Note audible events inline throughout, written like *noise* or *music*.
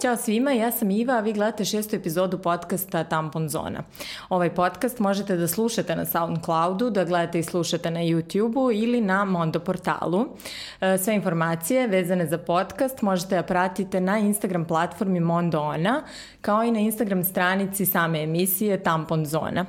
Ćao svima, ja sam Iva, a vi gledate šestu epizodu podcasta Tampon Zona. Ovaj podcast možete da slušate na Soundcloudu, da gledate i slušate na YouTubeu ili na Mondo portalu. E, sve informacije vezane za podcast možete da pratite na Instagram platformi Mondo Ona, kao i na Instagram stranici same emisije Tampon Zona.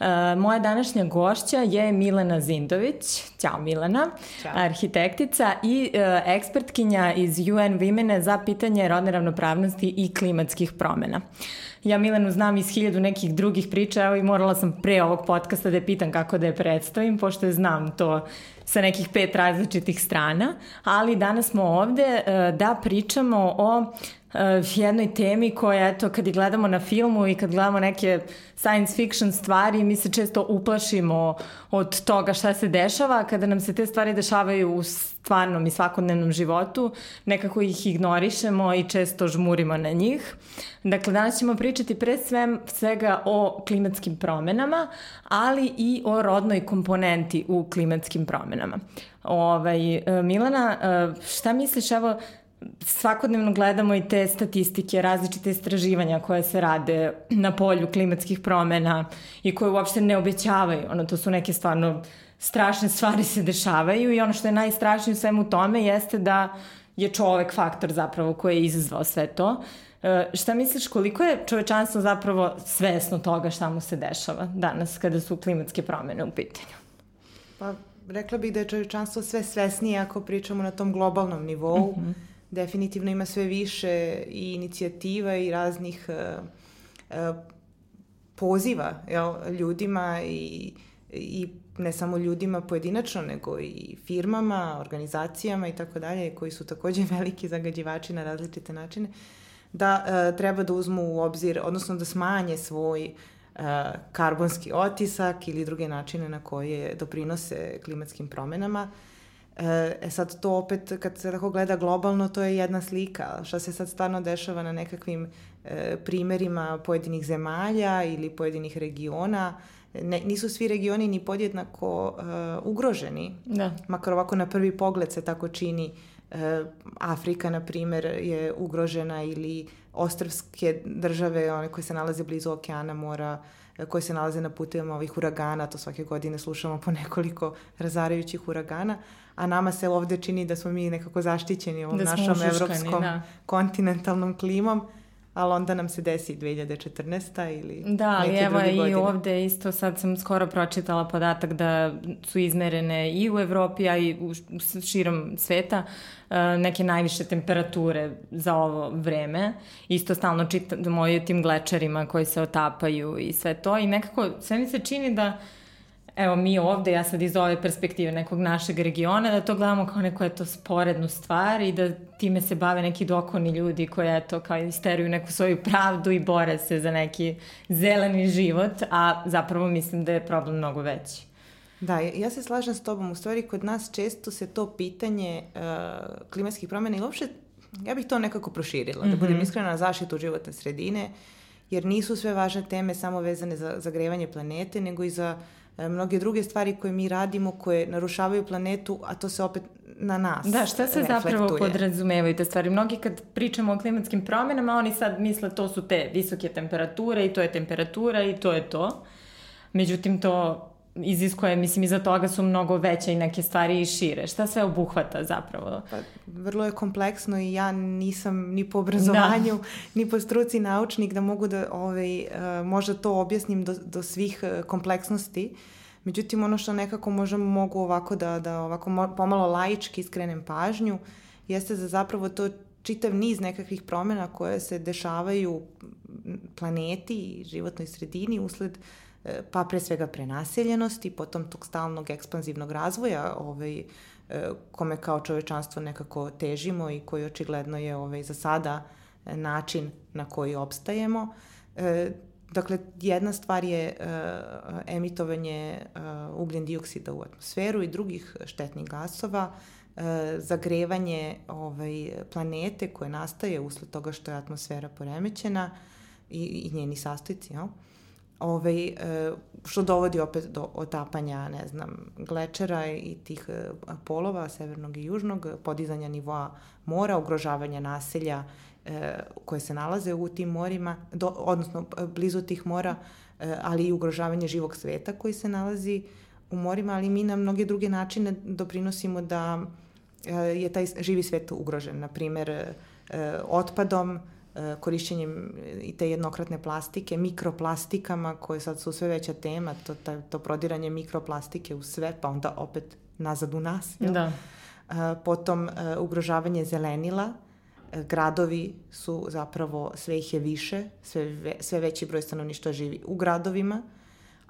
Uh, moja današnja gošća je Milena Zindović. Ćao Milena, Ćao. arhitektica i uh, ekspertkinja iz UN Women za pitanje rodne ravnopravnosti i klimatskih promena. Ja Milenu znam iz hiljadu nekih drugih priča, evo i morala sam pre ovog podcasta da je pitam kako da je predstavim, pošto je znam to sa nekih pet različitih strana, ali danas smo ovde uh, da pričamo o jednoj temi koja, eto, kad i gledamo na filmu i kad gledamo neke science fiction stvari, mi se često uplašimo od toga šta se dešava. Kada nam se te stvari dešavaju u stvarnom i svakodnevnom životu, nekako ih ignorišemo i često žmurimo na njih. Dakle, danas ćemo pričati pre sve, svega o klimatskim promenama, ali i o rodnoj komponenti u klimatskim promenama. Ovaj, e, Milana, e, šta misliš, evo, svakodnevno gledamo i te statistike, različite istraživanja koje se rade na polju klimatskih promena i koje uopšte ne obećavaju. Ono, to su neke stvarno strašne stvari se dešavaju i ono što je najstrašnije u svemu tome jeste da je čovek faktor zapravo koji je izazvao sve to. E, šta misliš koliko je čovečanstvo zapravo svesno toga šta mu se dešava danas kada su klimatske promene u pitanju? Pa rekla bih da je čovečanstvo sve svesnije ako pričamo na tom globalnom nivou. Mm -hmm definitivno ima sve više i inicijativa i raznih uh, uh, poziva jel, ljudima i, i ne samo ljudima pojedinačno, nego i firmama, organizacijama i tako dalje, koji su takođe *laughs* veliki zagađivači na različite načine, da uh, treba da uzmu u obzir, odnosno da smanje svoj uh, karbonski otisak ili druge načine na koje doprinose klimatskim promenama. Uh, E sad to opet, kad se tako gleda globalno, to je jedna slika. Šta se sad stvarno dešava na nekakvim e, primerima pojedinih zemalja ili pojedinih regiona, ne, nisu svi regioni ni podjednako uh, ugroženi. Da. Makar ovako na prvi pogled se tako čini. Uh, Afrika, na primer, je ugrožena ili ostravske države, one koje se nalaze blizu okeana, mora, koje se nalaze na putevima ovih uragana, to svake godine slušamo po nekoliko razarajućih uragana, a nama se ovde čini da smo mi nekako zaštićeni ovom da našom ušuškani, evropskom da. kontinentalnom klimom, ali onda nam se desi 2014. ili da, ali evo godine. i ovde isto sad sam skoro pročitala podatak da su izmerene i u Evropi, a i u širom sveta e, neke najviše temperature za ovo vreme. Isto stalno čitamo o tim glečerima koji se otapaju i sve to i nekako sve mi se čini da evo mi ovde, ja sad iz ove perspektive nekog našeg regiona, da to gledamo kao neku eto sporednu stvar i da time se bave neki dokoni ljudi koji eto kao isteruju neku svoju pravdu i bore se za neki zeleni život, a zapravo mislim da je problem mnogo veći. Da, ja se slažem s tobom. U stvari, kod nas često se to pitanje uh, klimatskih promjena i uopšte, ja bih to nekako proširila, mm -hmm. da budem mhm. iskrena na zaštitu životne sredine, jer nisu sve važne teme samo vezane za zagrevanje planete, nego i za uh, mnoge druge stvari koje mi radimo, koje narušavaju planetu, a to se opet na nas Da, šta se reflektuje. zapravo podrazumevaju te stvari? Mnogi kad pričamo o klimatskim promenama, oni sad misle to su te visoke temperature i to je temperatura i to je to. Međutim, to iziskuje, mislim, iza toga su mnogo veće i neke stvari i šire. Šta sve obuhvata zapravo? Pa, vrlo je kompleksno i ja nisam ni po obrazovanju, da. *laughs* ni po struci naučnik da mogu da ovaj, uh, možda to objasnim do, do svih uh, kompleksnosti. Međutim, ono što nekako možemo mogu ovako da, da ovako pomalo laički skrenem pažnju, jeste da zapravo to čitav niz nekakvih promena koje se dešavaju planeti i životnoj sredini usled uh, pa pre svega prenaseljenosti, potom tog stalnog ekspanzivnog razvoja ovaj, e, kome kao čovečanstvo nekako težimo i koji očigledno je ovaj, za sada način na koji opstajemo. E, dakle, jedna stvar je emitovanje ugljen dioksida u atmosferu i drugih štetnih gasova, zagrevanje ovaj, planete koje nastaje usled toga što je atmosfera poremećena i, i njeni sastojci, jel? Ja? Ovaj, e, što dovodi opet do otapanja, ne znam, glečera i tih e, polova, severnog i južnog, podizanja nivoa mora, ugrožavanja naselja e, koje se nalaze u tim morima, do, odnosno blizu tih mora, ali i ugrožavanje živog sveta koji se nalazi u morima, ali mi na mnoge druge načine doprinosimo da je taj živi svet ugrožen. Na primer, otpadom, korišćenjem i te jednokratne plastike, mikroplastikama koje sad su sve veća tema, to, to, to prodiranje mikroplastike u sve, pa onda opet nazad u nas. Jel? Da. Potom ugrožavanje zelenila, gradovi su zapravo, sve ih je više, sve, sve veći broj stanovništva živi u gradovima,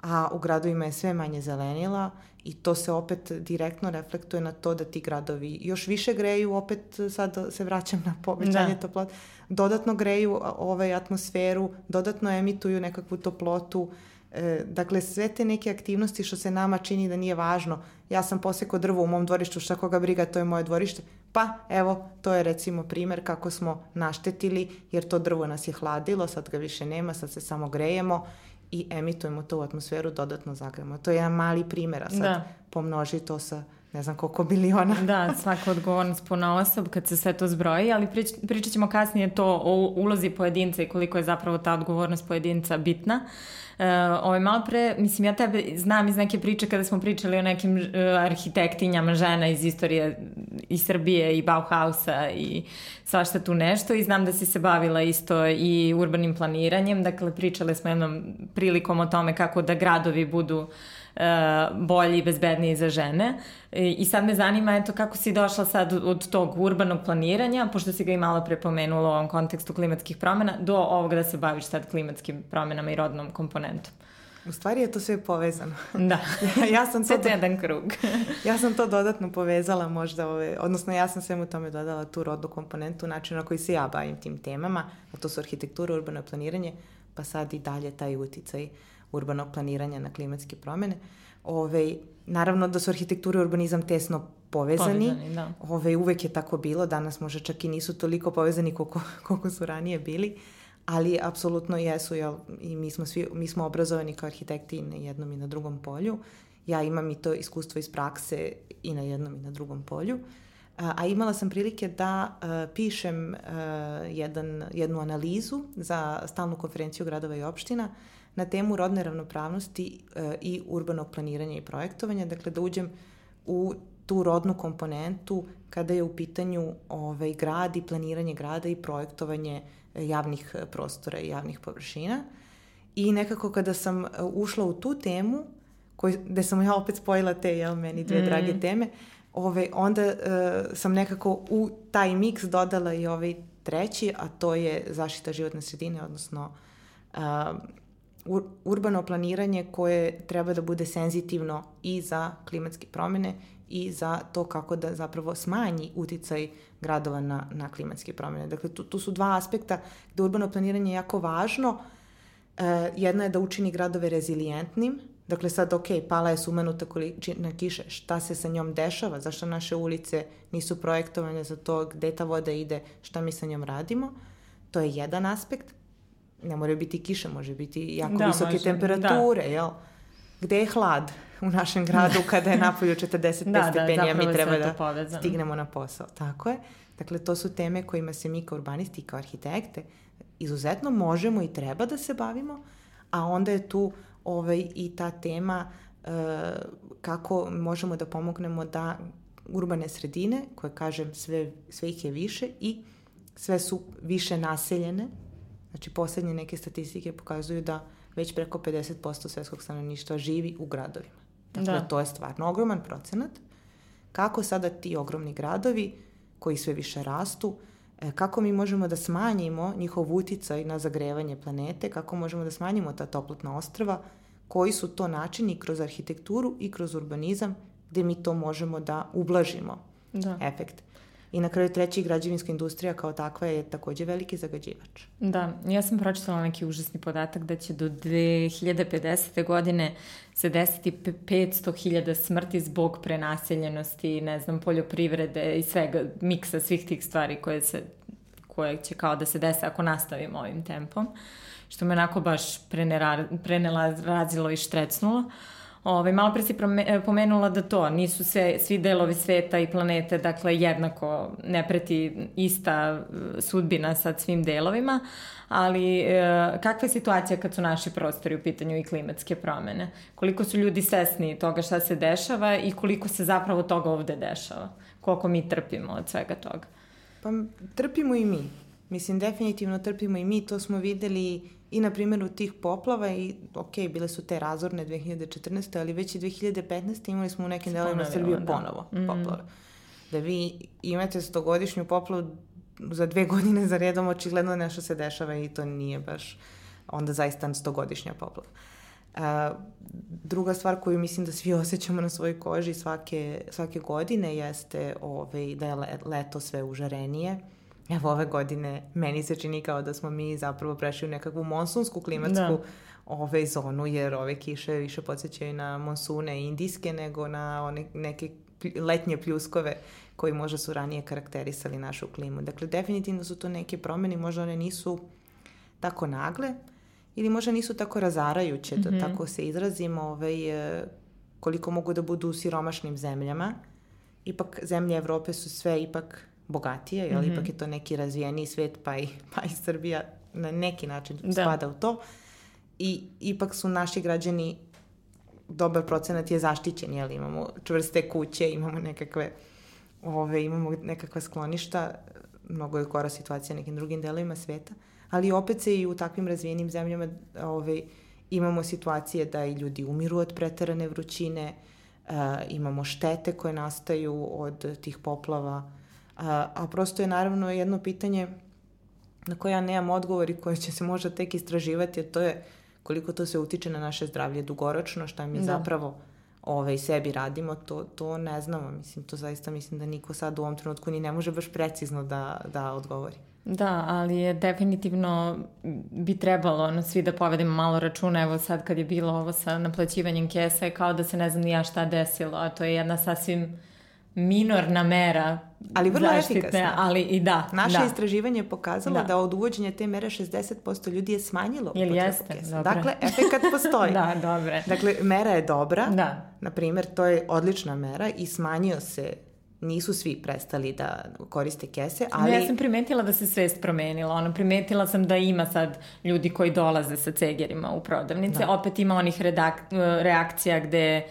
a u gradovima je sve manje zelenila i to se opet direktno reflektuje na to da ti gradovi još više greju, opet sad se vraćam na povećanje da. toplote, dodatno greju ovaj atmosferu, dodatno emituju nekakvu toplotu, E, dakle, sve te neke aktivnosti što se nama čini da nije važno. Ja sam posekao drvo u mom dvorištu, šta koga briga, to je moje dvorište. Pa, evo, to je recimo primer kako smo naštetili, jer to drvo nas je hladilo, sad ga više nema, sad se samo grejemo i emitujemo to u atmosferu, dodatno zagremo. To je jedan mali primer, a sad da. pomnoži to sa ne znam koliko biliona. da, *laughs* svaka odgovornost puna osob kad se sve to zbroji, ali prič, pričat ćemo kasnije to o ulozi pojedinca i koliko je zapravo ta odgovornost pojedinca bitna. Uh, ovaj, malo pre, mislim, ja tebe znam iz neke priče kada smo pričali o nekim uh, arhitektinjama žena iz istorije iz Srbije i Bauhausa i svašta tu nešto i znam da si se bavila isto i urbanim planiranjem, dakle pričale smo jednom prilikom o tome kako da gradovi budu uh, E, bolji i bezbedniji za žene. I sad me zanima, eto, kako si došla sad od tog urbanog planiranja, pošto si ga i malo prepomenula u ovom kontekstu klimatskih promena, do ovoga da se baviš sad klimatskim promenama i rodnom komponentom. U stvari je to sve povezano. *laughs* Da. *laughs* ja sam to... Jedan krug. *laughs* ja sam to dodatno povezala možda, ove, odnosno ja sam svemu tome dodala tu rodnu komponentu, način na koji se ja bavim tim temama, a to su arhitektura, urbano planiranje, pa sad i dalje taj uticaj urbanog planiranja na klimatske promene. Ove, naravno da su arhitektura i urbanizam tesno povezani. povezani da. Ove, uvek je tako bilo, danas možda čak i nisu toliko povezani koliko, koliko su ranije bili, ali apsolutno jesu, jel, i mi smo, svi, mi smo obrazovani kao arhitekti na jednom i na drugom polju. Ja imam i to iskustvo iz prakse i na jednom i na drugom polju. A, a imala sam prilike da a, pišem a, jedan, jednu analizu za stalnu konferenciju gradova i opština na temu rodne ravnopravnosti e, i urbanog planiranja i projektovanja, dakle da uđem u tu rodnu komponentu kada je u pitanju ovaj, grad i planiranje grada i projektovanje javnih prostora i javnih površina. I nekako kada sam e, ušla u tu temu, koj, gde sam ja opet spojila te, jel, meni dve mm. drage teme, ovaj, onda uh, sam nekako u taj miks dodala i ovaj treći, a to je zaštita životne sredine, odnosno uh, ur, urbano planiranje koje treba da bude senzitivno i za klimatske promene i za to kako da zapravo smanji uticaj gradova na, na klimatske promene. Dakle, tu, tu su dva aspekta gde urbano planiranje je jako važno. E, jedna je da učini gradove rezilijentnim, Dakle, sad, ok, pala je sumanuta količina kiše, šta se sa njom dešava, zašto naše ulice nisu projektovane za to gde ta voda ide, šta mi sa njom radimo. To je jedan aspekt ne moraju biti kiše, može biti jako da, visoke može, temperature, da. jel? Gde je hlad u našem gradu *laughs* kada je napolju 45 da, stepeni, a mi treba da povezano. stignemo na posao. Tako je. Dakle, to su teme kojima se mi kao urbanisti i kao arhitekte izuzetno možemo i treba da se bavimo, a onda je tu ovaj, i ta tema uh, kako možemo da pomognemo da urbane sredine, koje kažem sve, sve ih je više i sve su više naseljene, Znači, poslednje neke statistike pokazuju da već preko 50% svetskog stanovništva živi u gradovima. Dakle, da. to je stvarno ogroman procenat. Kako sada ti ogromni gradovi, koji sve više rastu, e, kako mi možemo da smanjimo njihov uticaj na zagrevanje planete, kako možemo da smanjimo ta toplotna ostrava, koji su to načini kroz arhitekturu i kroz urbanizam gde mi to možemo da ublažimo da. efekt. I na kraju treći, građevinska industrija kao takva je takođe veliki zagađivač. Da, ja sam pročitala neki užasni podatak da će do 2050. godine se desiti 500.000 smrti zbog prenaseljenosti, ne znam, poljoprivrede i svega, miksa svih tih stvari koje, se, koje će kao da se dese ako nastavimo ovim tempom, što me onako baš prenela, razilo i štrecnulo. Ovaj, malo pre si pomenula da to, nisu sve, svi delovi sveta i planete, dakle, jednako ne preti ista sudbina sa svim delovima, ali e, kakva je situacija kad su naši prostori u pitanju i klimatske promene? Koliko su ljudi svesni toga šta se dešava i koliko se zapravo toga ovde dešava? Koliko mi trpimo od svega toga? Pa trpimo i mi. Mislim, definitivno trpimo i mi, to smo videli i na primjeru tih poplava i ok, bile su te razorne 2014. ali već i 2015. imali smo u nekim delovima Srbije da. ponovo mm. poplave. Da vi imate stogodišnju poplavu za dve godine za redom, očigledno nešto se dešava i to nije baš onda zaista stogodišnja poplava. A, druga stvar koju mislim da svi *laughs* osjećamo na svojoj koži svake, svake godine jeste ovaj, da je leto sve užarenije evo ove godine meni se čini kao da smo mi zapravo prešli u nekakvu monsunsku klimatsku da. ove zonu, jer ove kiše više podsjećaju na monsune indijske nego na one neke letnje pljuskove koji možda su ranije karakterisali našu klimu. Dakle, definitivno su to neke promene, možda one nisu tako nagle ili možda nisu tako razarajuće, mm -hmm. da mhm. tako se izrazimo, ovaj, e, koliko mogu da budu u siromašnim zemljama. Ipak zemlje Evrope su sve ipak bogatije, jel? Mm -hmm. ipak je to neki razvijeniji svet, pa i, *laughs* pa i Srbija na neki način da. spada u to. I ipak su naši građani dobar procenat je zaštićen, jel? Imamo čvrste kuće, imamo nekakve ove, imamo nekakva skloništa, mnogo je kora situacija nekim drugim delovima sveta, ali opet se i u takvim razvijenim zemljama ove, imamo situacije da i ljudi umiru od preterane vrućine, uh, imamo štete koje nastaju od tih poplava, A, a prosto je naravno jedno pitanje na koje ja nemam odgovor i koje će se možda tek istraživati, a to je koliko to se utiče na naše zdravlje dugoročno, šta mi da. zapravo ovaj, sebi radimo, to, to ne znamo. Mislim, to zaista mislim da niko sad u ovom trenutku ni ne može baš precizno da, da odgovori. Da, ali je definitivno bi trebalo ono, svi da povedemo malo računa, evo sad kad je bilo ovo sa naplaćivanjem kesa, je kao da se ne znam ni ja šta desilo, a to je jedna sasvim minorna mera ali vrlo zaštitne, efikasna. ali i da. Naše da. istraživanje je pokazalo da. da od uvođenja te mere 60% ljudi je smanjilo Jel jeste? Dobre. Dakle, efekat postoji. *laughs* da, dobre. Dakle, mera je dobra. Da. Naprimer, to je odlična mera i smanjio se nisu svi prestali da koriste kese, ali... Ja sam primetila da se svest promenila. Ono, primetila sam da ima sad ljudi koji dolaze sa cegerima u prodavnice. Da. Opet ima onih redak, reakcija gde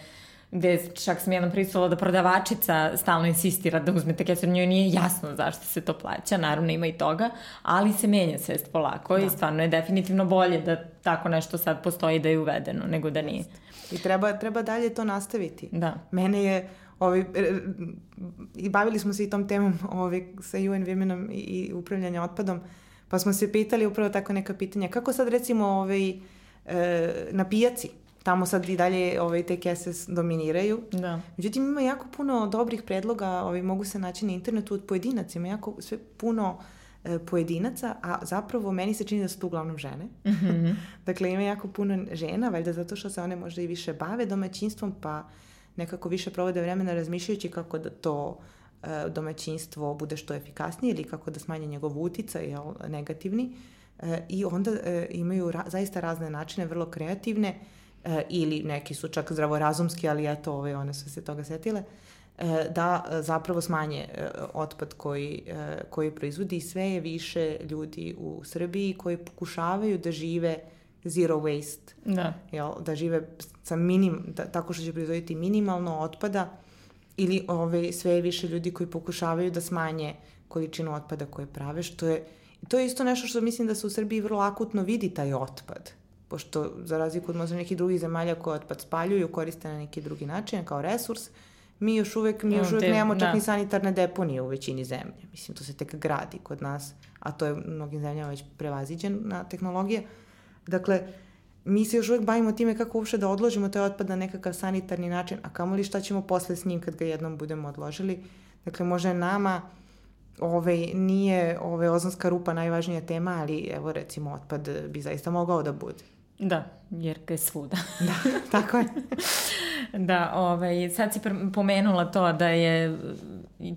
gde čak sam jednom pristala da prodavačica stalno insistira da uzmete kesu, njoj nije jasno zašto se to plaća, naravno ima i toga, ali se menja svest polako da. i stvarno je definitivno bolje da tako nešto sad postoji da je uvedeno nego da nije. I treba, treba dalje to nastaviti. Da. Mene je ovaj, i bavili smo se i tom temom ovaj, sa UN Womenom i, i upravljanja otpadom, pa smo se pitali upravo tako neka pitanja. Kako sad recimo ovaj, e, na pijaci tamo sad i dalje ovaj, te kese dominiraju. Da. Međutim, ima jako puno dobrih predloga, ovaj, mogu se naći na internetu od pojedinaca, ima jako sve puno e, pojedinaca, a zapravo meni se čini da su to uglavnom žene. Mm -hmm. *laughs* dakle, ima jako puno žena, valjda zato što se one možda i više bave domaćinstvom, pa nekako više provode vremena razmišljajući kako da to e, domaćinstvo bude što efikasnije ili kako da smanje njegov uticaj jel, negativni. E, I onda e, imaju ra zaista razne načine, vrlo kreativne, e, ili neki su čak zdravorazumski, ali eto, ove, one su se toga setile, e, da e, zapravo smanje e, otpad koji, e, koji proizvodi i sve je više ljudi u Srbiji koji pokušavaju da žive zero waste. Da. Jel, da žive sa minim, da, tako što će proizvoditi minimalno otpada ili ove, sve je više ljudi koji pokušavaju da smanje količinu otpada koje prave, što je to je isto nešto što mislim da se u Srbiji vrlo akutno vidi taj otpad pošto za razliku od možda nekih drugih zemalja koje otpad spaljuju, koriste na neki drugi način kao resurs, mi još uvek, mi još uvek Te, nemamo čak da. ni sanitarne deponije u većini zemlje. Mislim, to se tek gradi kod nas, a to je u mnogim zemljama već prevaziđena tehnologija. Dakle, mi se još uvek bavimo time kako uopšte da odložimo taj otpad na nekakav sanitarni način, a kamoli šta ćemo posle s njim kad ga jednom budemo odložili. Dakle, može nama ovaj, nije ovaj, ozonska rupa najvažnija tema, ali evo recimo otpad bi zaista mogao da bude. Da, jer ga je svuda. *laughs* da, tako je. *laughs* da, ovaj, sad si pomenula to da je,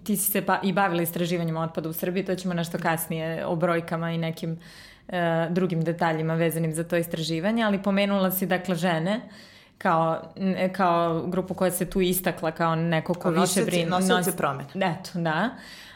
ti si se ba, i bavila istraživanjem otpada u Srbiji, to ćemo nešto kasnije o brojkama i nekim e, drugim detaljima vezanim za to istraživanje, ali pomenula si dakle žene kao, kao grupu koja se tu istakla kao neko ko više brine. Nosioce nos... promene. Eto, da.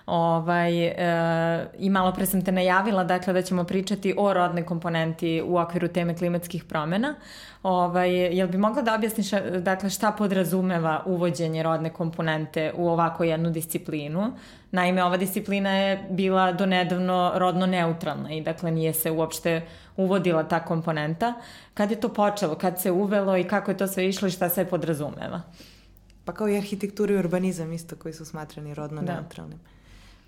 Ovaj, e, I malo pre sam te najavila dakle, da ćemo pričati o rodnoj komponenti u okviru teme klimatskih promena. Ovaj, jel bi mogla da objasniš dakle, šta podrazumeva uvođenje rodne komponente u ovako jednu disciplinu? Naime, ova disciplina je bila donedavno rodno neutralna i dakle nije se uopšte uvodila ta komponenta. Kad je to počelo, kad se uvelo i kako je to sve išlo i šta se podrazumeva? Pa kao i arhitektura i urbanizam isto koji su smatrani rodno da. neutralnim.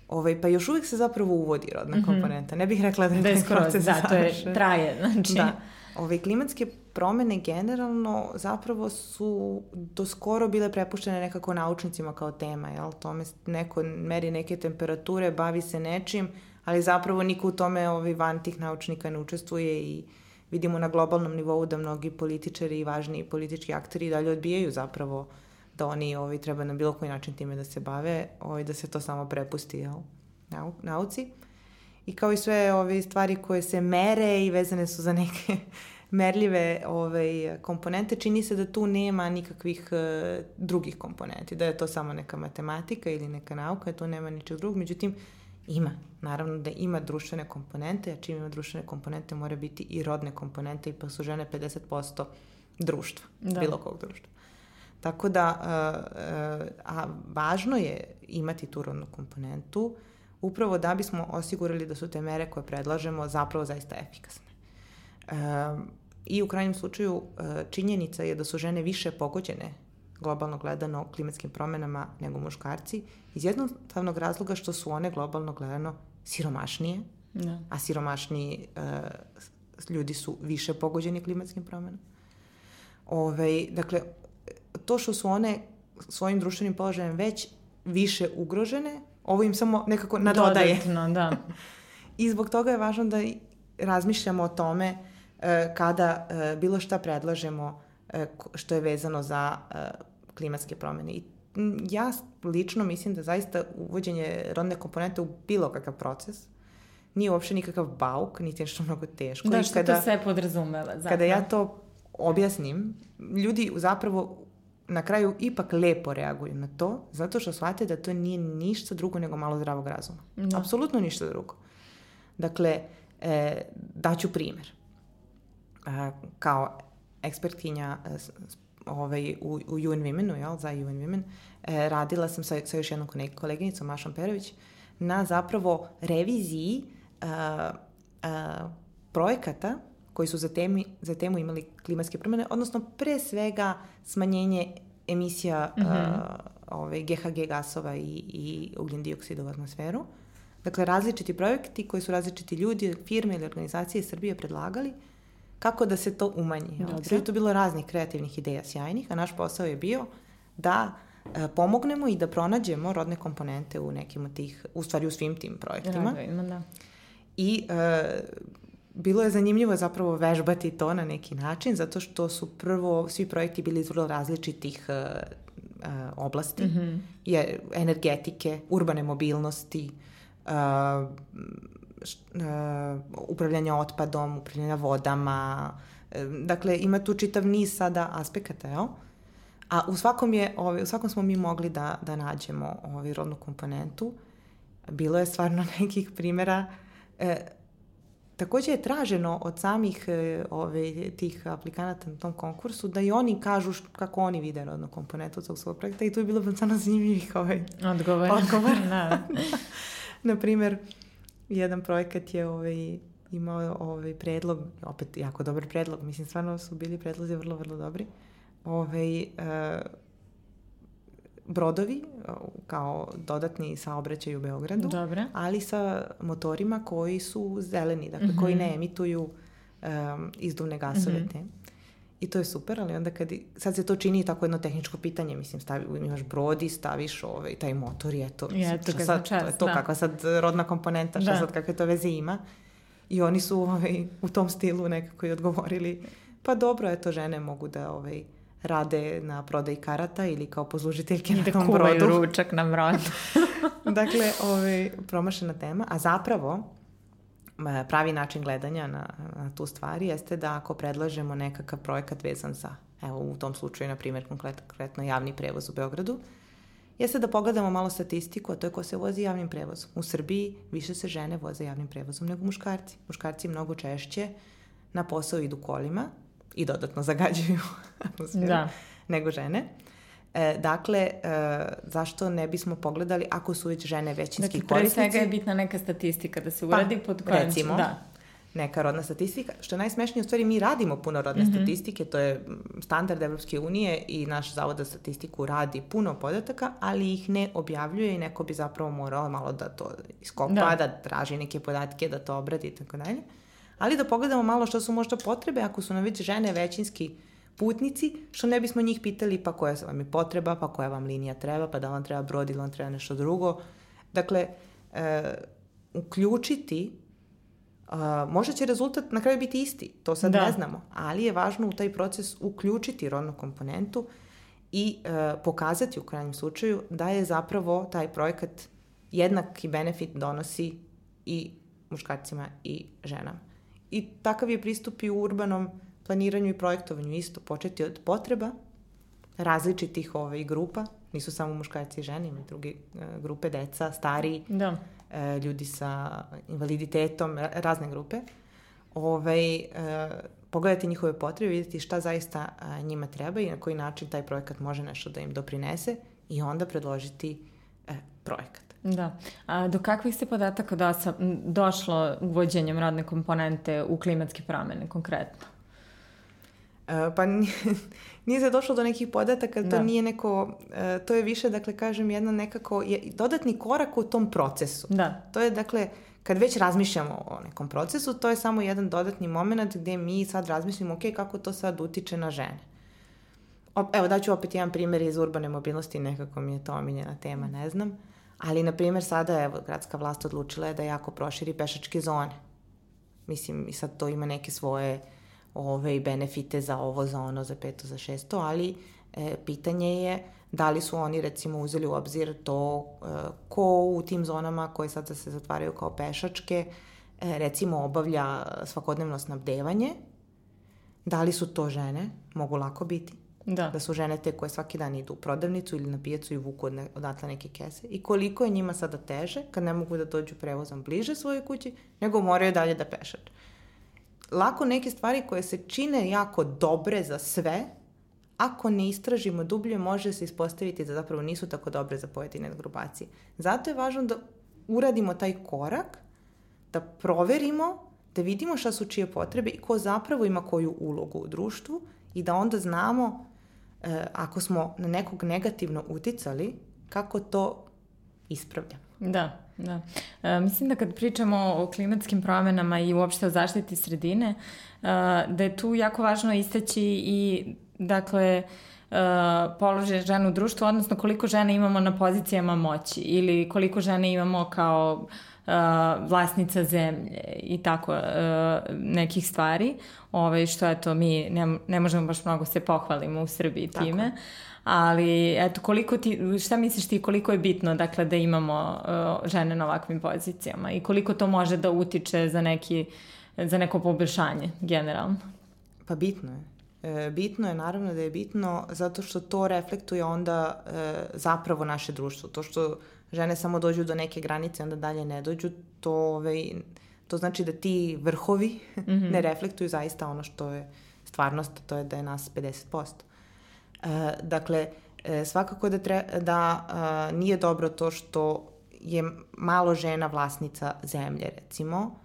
Ovaj, pa još uvijek se zapravo uvodi rodna mm -hmm. komponenta. Ne bih rekla da je da taj proces Da, to je, traje. Znači. Da. Ove klimatske promene generalno zapravo su do skoro bile prepuštene nekako naučnicima kao tema, jel? Tome neko meri neke temperature, bavi se nečim, ali zapravo niko u tome ovaj, van tih naučnika ne učestvuje i vidimo na globalnom nivou da mnogi političari i važni politički akteri dalje odbijaju zapravo da oni ovaj, treba na bilo koji način time da se bave, ovaj, da se to samo prepusti jel? Nau, nauci. I kao i sve ove stvari koje se mere i vezane su za neke merljive ovaj, komponente, čini se da tu nema nikakvih uh, drugih komponenti, da je to samo neka matematika ili neka nauka, tu nema ničeg drugog, međutim, ima. Naravno da ima društvene komponente, a čim ima društvene komponente mora biti i rodne komponente i pa su žene 50% društva, da. bilo kog društva. Tako da, uh, uh, a važno je imati tu rodnu komponentu, upravo da bismo osigurali da su te mere koje predlažemo zapravo zaista efikasne. Um, I u krajnjem slučaju uh, činjenica je da su žene više pogođene globalno gledano klimatskim promenama nego muškarci iz jednostavnog razloga što su one globalno gledano siromašnije, da. a siromašniji uh, ljudi su više pogođeni klimatskim promenama. Ove, dakle, to što su one svojim društvenim položajem već više ugrožene, ovo im samo nekako nadodaje. Dodatno, da. *laughs* I zbog toga je važno da razmišljamo o tome e, kada e, bilo šta predlažemo e, što je vezano za klimatske promene. I ja lično mislim da zaista uvođenje rodne komponente u bilo kakav proces nije uopšte nikakav bauk, niti nešto mnogo teško. Da, što kada, to sve podrazumeva. Zapravo. Kada ja to objasnim, ljudi zapravo na kraju ipak lepo reaguju na to, zato što shvate da to nije ništa drugo nego malo zdravog razuma. Da. Apsolutno ništa drugo. Dakle, e, daću primer. E, kao ekspertkinja e, ovaj, u, u UN Women-u, jel, za UN Women, e, radila sam sa, sa još jednom koleginicom, Mašom Perović, na zapravo reviziji e, e, projekata koji su za, temi, za temu imali klimatske promene, odnosno pre svega smanjenje emisija mm -hmm. uh, ove, GHG gasova i, i ugljen dioksida u atmosferu. Dakle, različiti projekti koji su različiti ljudi, firme ili organizacije Srbije predlagali kako da se to umanji. Sve je to bilo raznih kreativnih ideja sjajnih, a naš posao je bio da e, pomognemo i da pronađemo rodne komponente u nekim od tih, u stvari u svim tim projektima. Da, da. I e, bilo je zanimljivo zapravo vežbati to na neki način, zato što su prvo svi projekti bili iz vrlo različitih uh, uh, oblasti, mm -hmm. je, energetike, urbane mobilnosti, uh, upravljanja otpadom, upravljanja vodama, uh, dakle ima tu čitav niz sada aspekata, jel? A u svakom, je, ovaj, u svakom smo mi mogli da, da nađemo ovaj, rodnu komponentu. Bilo je stvarno *laughs* nekih primera uh, Takođe je traženo od samih e, ove, tih aplikanata na tom konkursu da i oni kažu kako oni vide rodnu komponentu tog svog projekta i tu je bilo stvarno zanimljivih ovaj, odgovor. odgovor. da. *laughs* Naprimer, jedan projekat je ovaj, imao ovaj predlog, opet jako dobar predlog, mislim stvarno su bili predlozi vrlo, vrlo dobri. Ovaj, uh, brodovi kao dodatni saobraćaj u Beogradu, Dobre. ali sa motorima koji su zeleni, dakle mm -hmm. koji ne emituju um, izduvne gasove mm -hmm. te. I to je super, ali onda kad, sad se to čini tako jedno tehničko pitanje, mislim, stavi, imaš brod i staviš ovaj, taj motor i eto, je, to, sad, čas, to je to da. kakva sad rodna komponenta, šta da. sad kakve to veze ima. I oni su ovaj, u tom stilu nekako i odgovorili, pa dobro, eto, žene mogu da ovaj, rade na prodaj karata ili kao poslužiteljke na da tom brodu. Da ručak na brodu. *laughs* *laughs* dakle, ovaj, promašena tema, a zapravo pravi način gledanja na, na tu stvari jeste da ako predlažemo nekakav projekat vezan za evo u tom slučaju, na primjer, konkretno javni prevoz u Beogradu, jeste da pogledamo malo statistiku, a to je ko se vozi javnim prevozom. U Srbiji više se žene voze javnim prevozom nego muškarci. Muškarci mnogo češće na posao idu kolima i dodatno zagađuju *laughs* atmosferu da. nego žene. E, dakle, e, zašto ne bismo pogledali ako su već žene većinski dakle, korisnici? Dakle, svega je bitna neka statistika da se uradi pa, pod kojom... Recimo, da neka rodna statistika. Što je najsmešnije, u stvari mi radimo puno rodne mm -hmm. statistike, to je standard Evropske unije i naš zavod za statistiku radi puno podataka, ali ih ne objavljuje i neko bi zapravo morao malo da to iskopa, da, da traži neke podatke, da to obradi i tako dalje. Ali da pogledamo malo što su možda potrebe ako su nam već žene većinski putnici, što ne bismo njih pitali pa koja vam je potreba, pa koja vam linija treba, pa da vam treba brod ili vam treba nešto drugo. Dakle, e, uključiti Uh, možda će rezultat na kraju biti isti, to sad da. ne znamo, ali je važno u taj proces uključiti rodnu komponentu i uh, pokazati u krajnjem slučaju da je zapravo taj projekat jednaki benefit donosi i muškarcima i ženama. I takav je pristup i u urbanom planiranju i projektovanju isto, početi od potreba različitih ovaj, grupa, nisu samo muškarci i žene, ima druge uh, grupe, deca, stariji, da e, ljudi sa invaliditetom, razne grupe, ovaj, e, pogledati njihove potrebe, vidjeti šta zaista njima treba i na koji način taj projekat može nešto da im doprinese i onda predložiti e, projekat. Da. A do kakvih se podataka da sa, došlo uvođenjem radne komponente u klimatske promene konkretno? E, pa *laughs* nije se došlo do nekih podataka, to da. nije neko, e, to je više, dakle, kažem, jedna nekako, je dodatni korak u tom procesu. Da. To je, dakle, kad već razmišljamo o nekom procesu, to je samo jedan dodatni moment gde mi sad razmišljamo, ok, kako to sad utiče na žene. O, evo, daću opet jedan primjer iz urbane mobilnosti, nekako mi je to omiljena tema, ne znam. Ali, na primjer, sada, evo, gradska vlast odlučila je da jako proširi pešačke zone. Mislim, i sad to ima neke svoje ove, benefite za ovo, za ono, za peto, za šesto, ali e, pitanje je da li su oni recimo uzeli u obzir to e, ko u tim zonama koje sad se zatvaraju kao pešačke e, recimo obavlja svakodnevno snabdevanje, da li su to žene, mogu lako biti. Da. da su žene te koje svaki dan idu u prodavnicu ili na pijacu i vuku od ne, odatle neke kese i koliko je njima sada teže kad ne mogu da dođu prevozom bliže svoje kući, nego moraju dalje da pešače lako neke stvari koje se čine jako dobre za sve, ako ne istražimo dublje, može se ispostaviti da zapravo nisu tako dobre za pojedine grupacije. Zato je važno da uradimo taj korak, da proverimo, da vidimo šta su čije potrebe i ko zapravo ima koju ulogu u društvu i da onda znamo e, ako smo na nekog negativno uticali, kako to ispravljamo. Da, da. E, mislim da kad pričamo o klimatskim promenama i uopšte o zaštiti sredine, e, da je tu jako važno istaći i, dakle, uh, položaj žena u društvu, odnosno koliko žena imamo na pozicijama moći ili koliko žena imamo kao uh, vlasnica zemlje i tako uh, nekih stvari, ovaj, što eto mi ne, ne možemo baš mnogo se pohvalimo u Srbiji tako. time. Tako ali eto koliko ti, šta misliš ti koliko je bitno dakle da imamo uh, žene na ovakvim pozicijama i koliko to može da utiče za neki za neko poboljšanje generalno? Pa bitno je. E, bitno je, naravno da je bitno, zato što to reflektuje onda e, zapravo naše društvo. To što žene samo dođu do neke granice, onda dalje ne dođu, to, ovaj, to znači da ti vrhovi mm -hmm. *laughs* ne reflektuju zaista ono što je stvarnost, to je da je nas 50%. E, dakle, e, svakako da, tre, da a, nije dobro to što je malo žena vlasnica zemlje, recimo.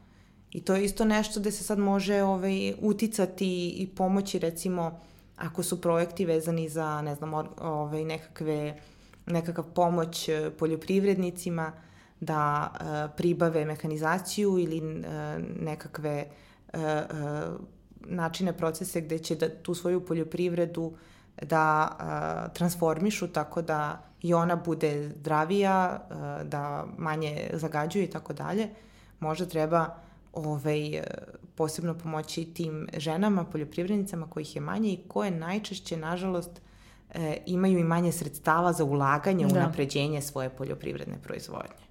I to je isto nešto gde se sad može ovaj, uticati i pomoći, recimo, ako su projekti vezani za, ne znam, ovaj, nekakve, nekakav pomoć e, poljoprivrednicima da uh, pribave mehanizaciju ili uh, nekakve uh, uh, načine, procese gde će da tu svoju poljoprivredu da uh, transformišu tako da i ona bude zdravija, uh, da manje zagađuje i tako dalje, možda treba ovaj, posebno pomoći tim ženama, poljoprivrednicama kojih je manje i koje najčešće, nažalost, e, imaju i manje sredstava za ulaganje u da. napređenje svoje poljoprivredne proizvodnje.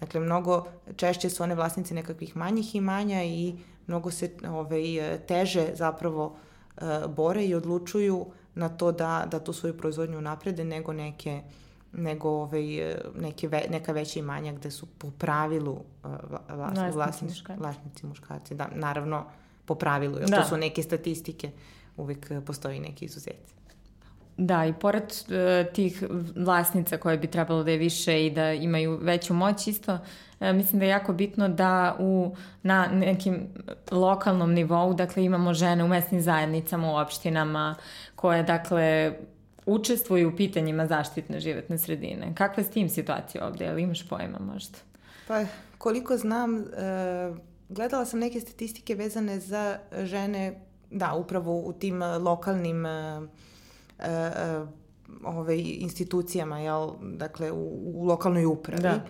Dakle, mnogo češće su one vlasnice nekakvih manjih imanja i mnogo se ovaj, teže zapravo e, bore i odlučuju na to da, da tu svoju proizvodnju naprede nego neke nego ovaj, neke ve, neka veća imanja gde su po pravilu uh, vlas, Vlasnici vlasnici, muškarci. vlasnici muškarci. Da, naravno, po pravilu, jer Da. to su neke statistike, uvek postoji neki izuzeti. Da, i pored e, tih vlasnica koje bi trebalo da je više i da imaju veću moć isto, e, mislim da je jako bitno da u, na nekim lokalnom nivou, dakle imamo žene u mesnim zajednicama, u opštinama, koje dakle učestvuju u pitanjima zaštitne životne sredine. Kakva je s tim situacija ovde? Jel imaš pojma možda? Pa, koliko znam, uh, gledala sam neke statistike vezane za žene, da, upravo u tim uh, lokalnim uh, uh, ovaj, institucijama, jel, dakle, u, u lokalnoj upravi. Da.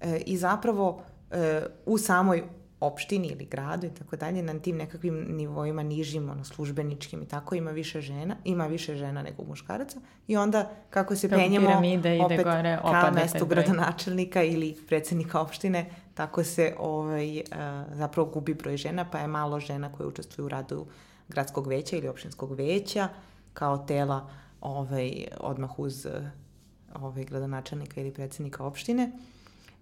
E, I zapravo e, u samoj opštini ili gradu i tako dalje, na tim nekakvim nivoima nižim, ono, službeničkim i tako, ima više žena, ima više žena nego muškaraca i onda kako se Kako penjemo piramida ide opet gore, ka mestu gradonačelnika ili predsednika opštine, tako se ovaj, e, zapravo gubi broj žena, pa je malo žena koje učestvuju u radu gradskog veća ili opštinskog veća kao tela ovaj, odmah uz ovaj, gradonačelnika ili predsednika opštine.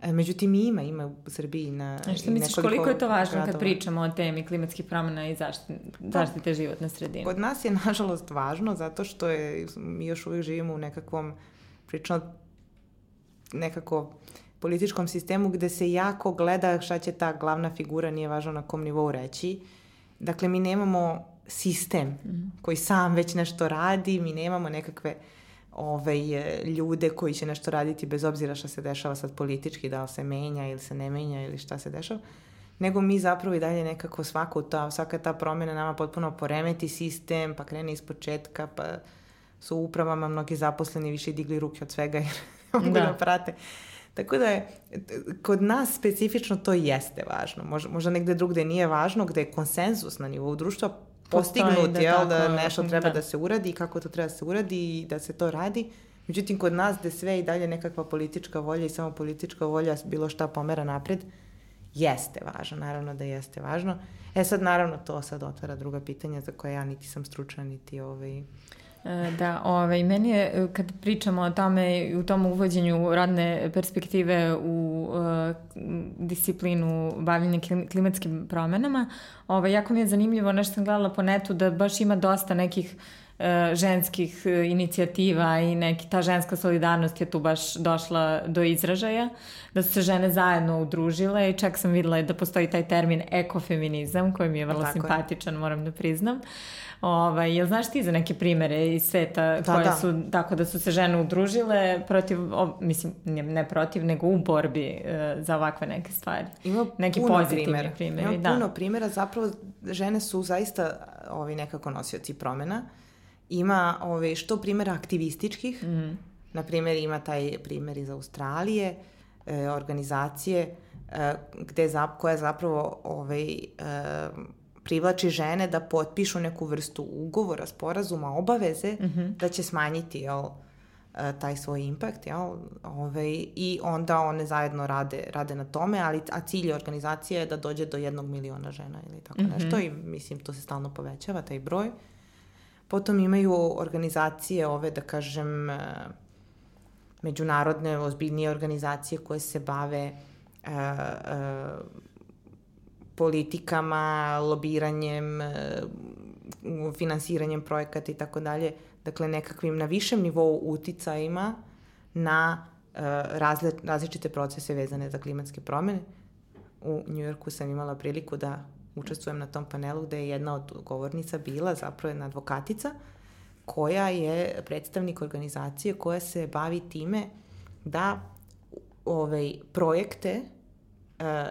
E, međutim, ima, ima u Srbiji na A što misliš, koliko je to važno kad gradova. pričamo o temi klimatskih promjena i zaštite, zaštite životne sredine? Kod nas je, *laughs* nažalost, važno zato što je, mi još uvijek živimo u nekakvom, prilično nekako političkom sistemu gde se jako gleda šta će ta glavna figura, nije važno na kom nivou reći. Dakle, mi nemamo sistem koji sam već nešto radi, mi nemamo nekakve ovaj, e, ljude koji će nešto raditi bez obzira šta se dešava sad politički, da li se menja ili se ne menja ili šta se dešava, nego mi zapravo i dalje nekako svaku ta, svaka ta promjena nama potpuno poremeti sistem, pa krene iz početka, pa su u upravama mnogi zaposleni više digli ruke od svega jer *laughs* mogu Da. da prate. Tako da je, kod nas specifično to jeste važno. Možda, možda negde drugde nije važno, gde je konsenzus na nivou društva postignut, Postoji da jel, da nešto treba da. da. se uradi kako to treba da se uradi i da se to radi. Međutim, kod nas gde sve i dalje nekakva politička volja i samo politička volja bilo šta pomera napred, jeste važno, naravno da jeste važno. E sad, naravno, to sad otvara druga pitanja za koje ja niti sam stručna, niti ovaj... E, Da, ovaj, meni je, e, kad pričamo o tome, i u tom uvođenju radne perspektive u uh, disciplinu bavljenja klim- klimatskim promenama, ovaj, jako mi je zanimljivo, nešto sam gledala po netu, da baš ima dosta nekih ženskih inicijativa i neki, ta ženska solidarnost je tu baš došla do izražaja, da su se žene zajedno udružile i čak sam videla da postoji taj termin ekofeminizam koji mi je vrlo Tako je. simpatičan, moram da priznam. Ovaj, jel znaš ti za neke primere iz sveta Da, koje da. su, tako da su se žene udružile protiv, o, mislim, ne, ne protiv, nego u borbi e, za ovakve neke stvari? Ima Neki puno pozitivni primeri, Ima da. puno primjera, zapravo žene su zaista ovi nekako nosioci promena. Ima ove, što primjera aktivističkih, Mhm. na primjer ima taj primjer iz Australije, e, organizacije e, gde zap, koja zapravo ovaj, e, privlači žene da potpišu neku vrstu ugovora, sporazuma, obaveze Mhm. da će smanjiti jel, e, taj svoj impakt, jel, ovaj, i onda one zajedno rade, rade na tome, ali, a cilj organizacije je da dođe do jednog miliona žena ili tako Mhm. nešto i mislim to se stalno povećava, taj broj. Potom imaju organizacije ove, da kažem, e, međunarodne, ozbiljnije organizacije koje se bave e, e, politikama, lobiranjem, e, finansiranjem projekata i tako dalje. Dakle, nekakvim na višem nivou uticajima na e, razle, različite procese vezane za klimatske promene. U Njujorku sam imala priliku da učestvujem na tom panelu gde je jedna od govornica bila zapravo jedna advokatica koja je predstavnik organizacije koja se bavi time da ovaj, projekte e,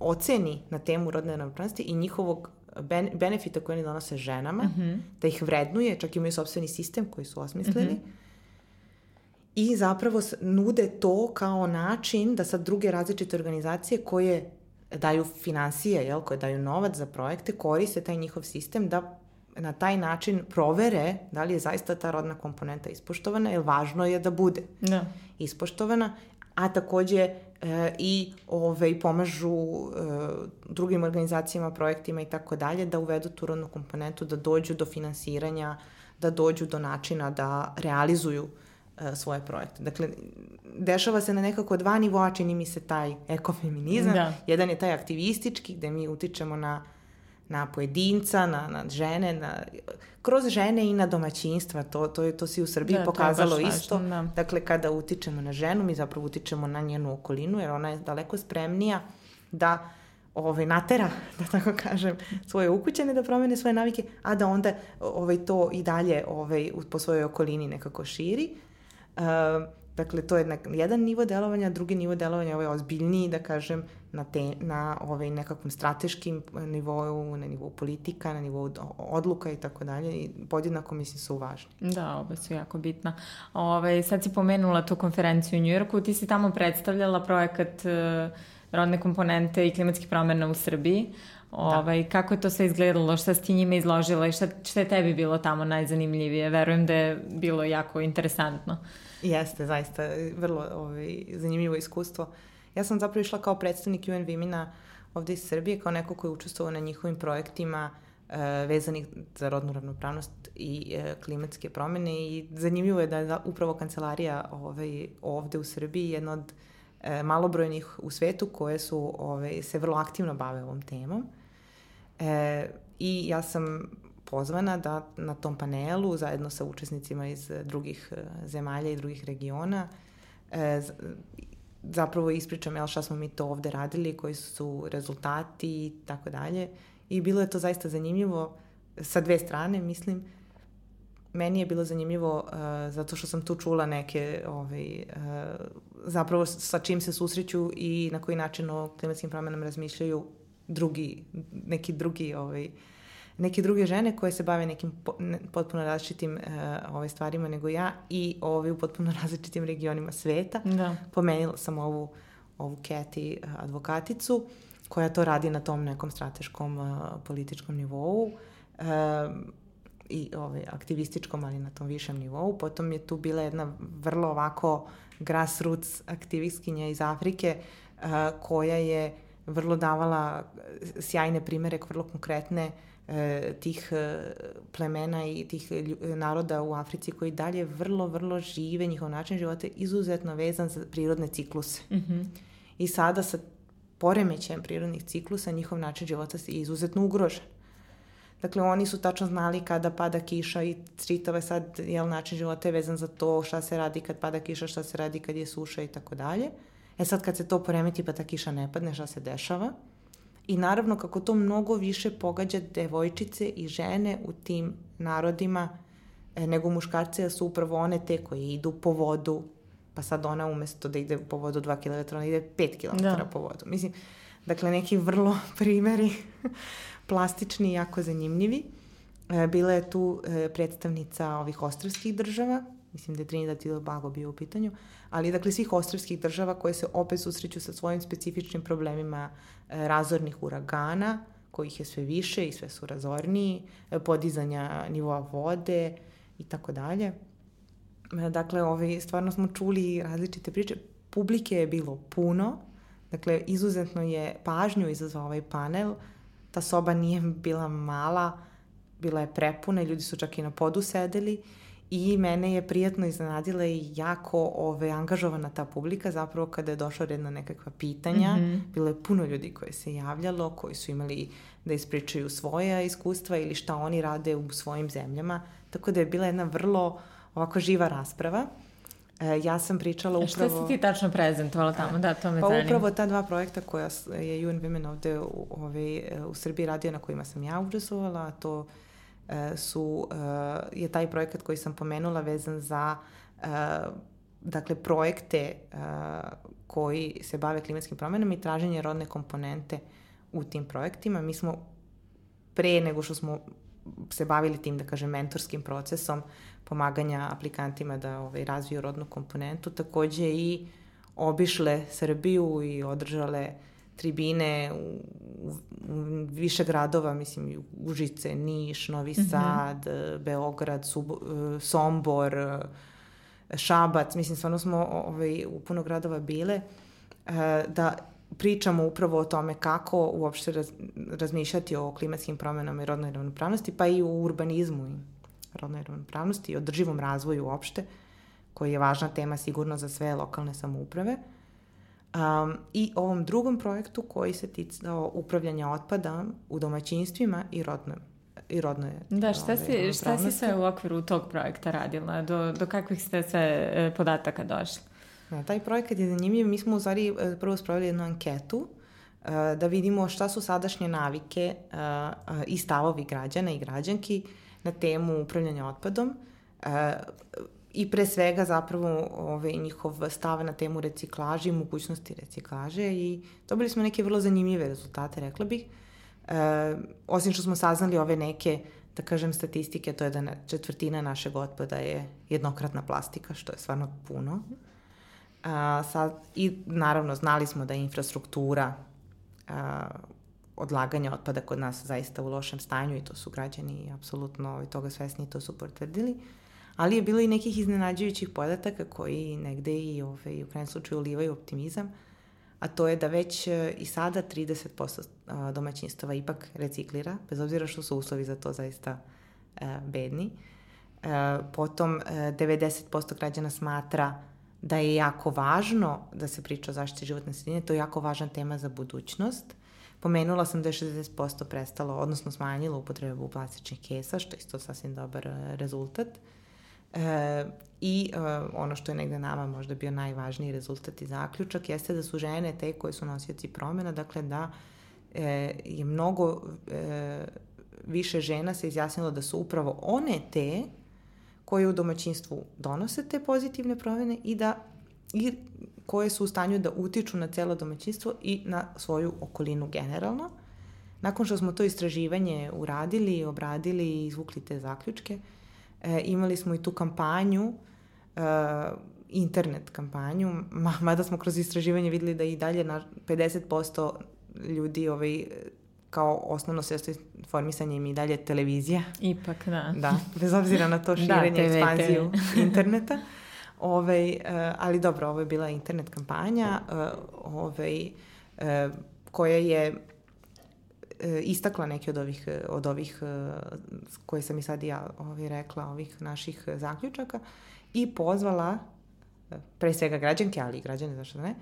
oceni na temu rodne ravnopravnosti i njihovog ben, benefita koje oni donose ženama, Mhm. da ih vrednuje, čak imaju sobstveni sistem koji su osmislili. I zapravo nude to kao način da sad druge različite organizacije koje daju financije, jel, koje daju novac za projekte, koriste taj njihov sistem da na taj način provere da li je zaista ta rodna komponenta ispoštovana, jer važno je da bude Da. ispoštovana, a takođe e, i ovaj, pomažu e, drugim organizacijama, projektima i tako dalje da uvedu tu rodnu komponentu, da dođu do finansiranja da dođu do načina da realizuju e, svoje projekte. Dakle, dešava se na nekako dva nivoa, čini mi se taj ekofeminizam. Da. Jedan je taj aktivistički, gde mi utičemo na na pojedinca, na, na žene, na, kroz žene i na domaćinstva, to, to, to si u Srbiji da, pokazalo isto. Važno, da. Dakle, kada utičemo na ženu, mi zapravo utičemo na njenu okolinu, jer ona je daleko spremnija da ovaj, natera, *laughs* da tako kažem, svoje ukućene da promene svoje navike, a da onda ovaj, to i dalje ovaj, po svojoj okolini nekako širi. Uh, Dakle, to je jedan nivo delovanja, drugi nivo delovanja ovaj ozbiljniji, da kažem, na, te, na ovaj nekakvom strateškim nivou, na nivou politika, na nivou odluka i tako dalje i podjednako mislim su važni. Da, oba su jako bitna. Ove, ovaj, sad si pomenula tu konferenciju u Njujorku, ti si tamo predstavljala projekat uh, rodne komponente i klimatskih promjena u Srbiji. Ovaj, da. Kako je to sve izgledalo, šta si ti njima izložila i šta, šta je tebi bilo tamo najzanimljivije? Verujem da je bilo jako interesantno. Uh, Jeste, zaista, vrlo ovaj, zanimljivo iskustvo. Ja sam zapravo išla kao predstavnik UN Women-a ovde iz Srbije, kao neko koji je učestvovao na njihovim projektima e, vezanih za rodnu ravnopravnost i e, klimatske promene i zanimljivo je da je upravo kancelarija ovaj, ovde u Srbiji jedna od e, malobrojnih u svetu koje su ovaj, se vrlo aktivno bave ovom temom. E, I ja sam pozvana da na tom panelu zajedno sa učesnicima iz drugih zemalja i drugih regiona e, zapravo ispričam jel, šta smo mi to ovde radili, koji su rezultati i tako dalje. I bilo je to zaista zanimljivo sa dve strane, mislim. Meni je bilo zanimljivo uh, zato što sam tu čula neke ovaj, uh, zapravo sa čim se susreću i na koji način o klimatskim promenama razmišljaju drugi, neki drugi ovaj, uh, neke druge žene koje se bave nekim po, ne, potpuno različitim uh, ovaj stvarima nego ja i ovaj u potpuno *laughs* različitim regionima sveta. Da. Pomenila sam ovu, ovu Keti uh, advokaticu koja to radi na tom nekom strateškom uh, političkom nivou. Uh, i ovaj, aktivističkom, ali na tom višem nivou. Potom je tu bila jedna vrlo ovako grassroots aktivistkinja iz Afrike uh, koja je vrlo davala sjajne primere, vrlo konkretne e, tih e, plemena i tih naroda u Africi koji dalje vrlo, vrlo žive, njihov način života je izuzetno vezan za prirodne cikluse. Mm -hmm. I sada sa poremećajem prirodnih ciklusa njihov način života je izuzetno ugrožen. Dakle, oni su tačno znali kada pada kiša i čitave sad, jel, način života je vezan za to šta se radi kad pada kiša, šta se radi kad je suša i tako dalje. E sad kad se to poremeti pa ta kiša ne padne, šta se dešava? I naravno kako to mnogo više pogađa devojčice i žene u tim narodima e, nego muškarce, da su upravo one te koje idu po vodu, pa sad ona umesto da ide po vodu 2 km, ona ide 5 km da. po vodu. Mislim, dakle, neki vrlo *laughs* primeri plastični i jako zanimljivi. E, bila je tu e, predstavnica ovih ostrovskih država, mislim da je Trinidad i Tobago bio u pitanju, ali dakle svih ostrovskih država koje se opet susreću sa svojim specifičnim problemima e, razornih uragana, kojih je sve više i sve su razorniji, e, podizanja nivoa vode i tako dalje. E, dakle, ovaj, stvarno smo čuli različite priče. Publike je bilo puno, dakle, izuzetno je pažnju izazvao ovaj panel. Ta soba nije bila mala, bila je prepuna ljudi su čak i na podu sedeli i mene je prijatno iznenadila i jako ove, angažovana ta publika, zapravo kada je došla red na nekakva pitanja, mm -hmm. bilo je puno ljudi koje se javljalo, koji su imali da ispričaju svoja iskustva ili šta oni rade u svojim zemljama, tako da je bila jedna vrlo ovako živa rasprava. E, ja sam pričala upravo... Šta si ti tačno prezentovala tamo? Da, to me pa zanima. Pa upravo ta dva projekta koja je UN Women ovde u, ove, u Srbiji radio na kojima sam ja učestvovala, to E, su, e, je taj projekat koji sam pomenula vezan za e, dakle, projekte koji se bave klimatskim promenama i traženje rodne komponente u tim projektima. Mi smo pre nego što smo se bavili tim, da kažem, mentorskim procesom pomaganja aplikantima da ovaj, razviju rodnu komponentu, takođe i obišle Srbiju i održale uh, tribine u, u, u više gradova, mislim, Užice, Niš, Novi mm -hmm. Sad, Beograd, Sub, Sombor, Šabac, mislim, stvarno smo ovaj, u puno gradova bile, e, da pričamo upravo o tome kako uopšte raz, razmišljati o klimatskim promenama i rodnoj ravnopravnosti, pa i u urbanizmu i rodnoj ravnopravnosti i održivom razvoju uopšte, koji je važna tema sigurno za sve lokalne samouprave. Um, I ovom drugom projektu koji se ticao upravljanja otpada u domaćinstvima i rodnom i rodne Da, šta si, šta si sve u okviru tog projekta radila? Do, do kakvih ste sve e, podataka došli? Da, taj projekat je zanimljiv. Mi smo u stvari e, prvo spravili jednu anketu e, da vidimo šta su sadašnje navike i stavovi građana i građanki na temu upravljanja otpadom i pre svega zapravo ovaj, njihov stav na temu reciklaže i mogućnosti reciklaže i dobili smo neke vrlo zanimljive rezultate, rekla bih. E, osim što smo saznali ove neke, da kažem, statistike, to je da četvrtina našeg otpada je jednokratna plastika, što je stvarno puno. A, sad, I naravno znali smo da je infrastruktura a, odlaganja otpada kod nas zaista u lošem stanju i to su građani apsolutno ovaj, toga svesni i to su potvrdili. Ali je bilo i nekih iznenađujućih podataka koji negde i ovaj, u krajem slučaju ulivaju optimizam a to je da već e, i sada 30% domaćinstava ipak reciklira, bez obzira što su uslovi za to zaista e, bedni. Potom 90% građana smatra da je jako važno da se priča o zaštiti životne sredine, to je jako važna tema za budućnost. Pomenula sam da je 60% prestalo, odnosno smanjilo upotrebu plastičnih kesa, što je isto sasvim dobar rezultat. E, I e, ono što je negde nama možda bio najvažniji rezultat i zaključak jeste da su žene te koje su nosioci promjena, dakle da e, je mnogo e, više žena se izjasnilo da su upravo one te koje u domaćinstvu donose te pozitivne promjene i da i koje su u stanju da utiču na celo domaćinstvo i na svoju okolinu generalno. Nakon što smo to istraživanje uradili, obradili i izvukli te zaključke, E, imali smo i tu kampanju, e, internet kampanju, *laughs* ma, mada smo kroz istraživanje videli da i dalje na 50% ljudi ovaj, kao osnovno sredstvo informisanja im i dalje televizija. Ipak, da. Da, bez obzira na to *laughs* da, širenje, da, ekspanziju interneta. Ovaj, uh, ali dobro, ovo je bila internet kampanja uh, ovaj, uh, koja je e, istakla neke od ovih, od ovih e, koje sam i sad ja ovaj, rekla, ovih naših zaključaka i pozvala e, pre svega građanke, ali i građane, zašto ne,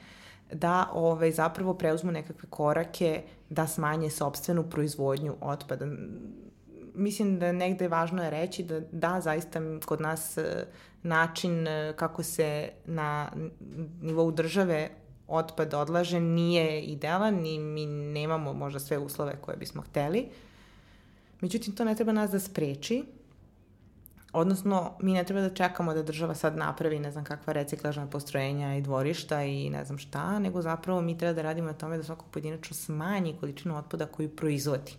da ovaj, zapravo preuzmu nekakve korake da smanje sobstvenu proizvodnju otpada. Mislim da negde važno je reći da da, zaista kod nas e, način kako se na nivou države otpad odlaže nije idealan i mi nemamo možda sve uslove koje bismo hteli. Međutim, to ne treba nas da spreči. Odnosno, mi ne treba da čekamo da država sad napravi ne znam kakva reciklažna postrojenja i dvorišta i ne znam šta, nego zapravo mi treba da radimo na tome da svako pojedinačno smanji količinu otpada koju proizvodi.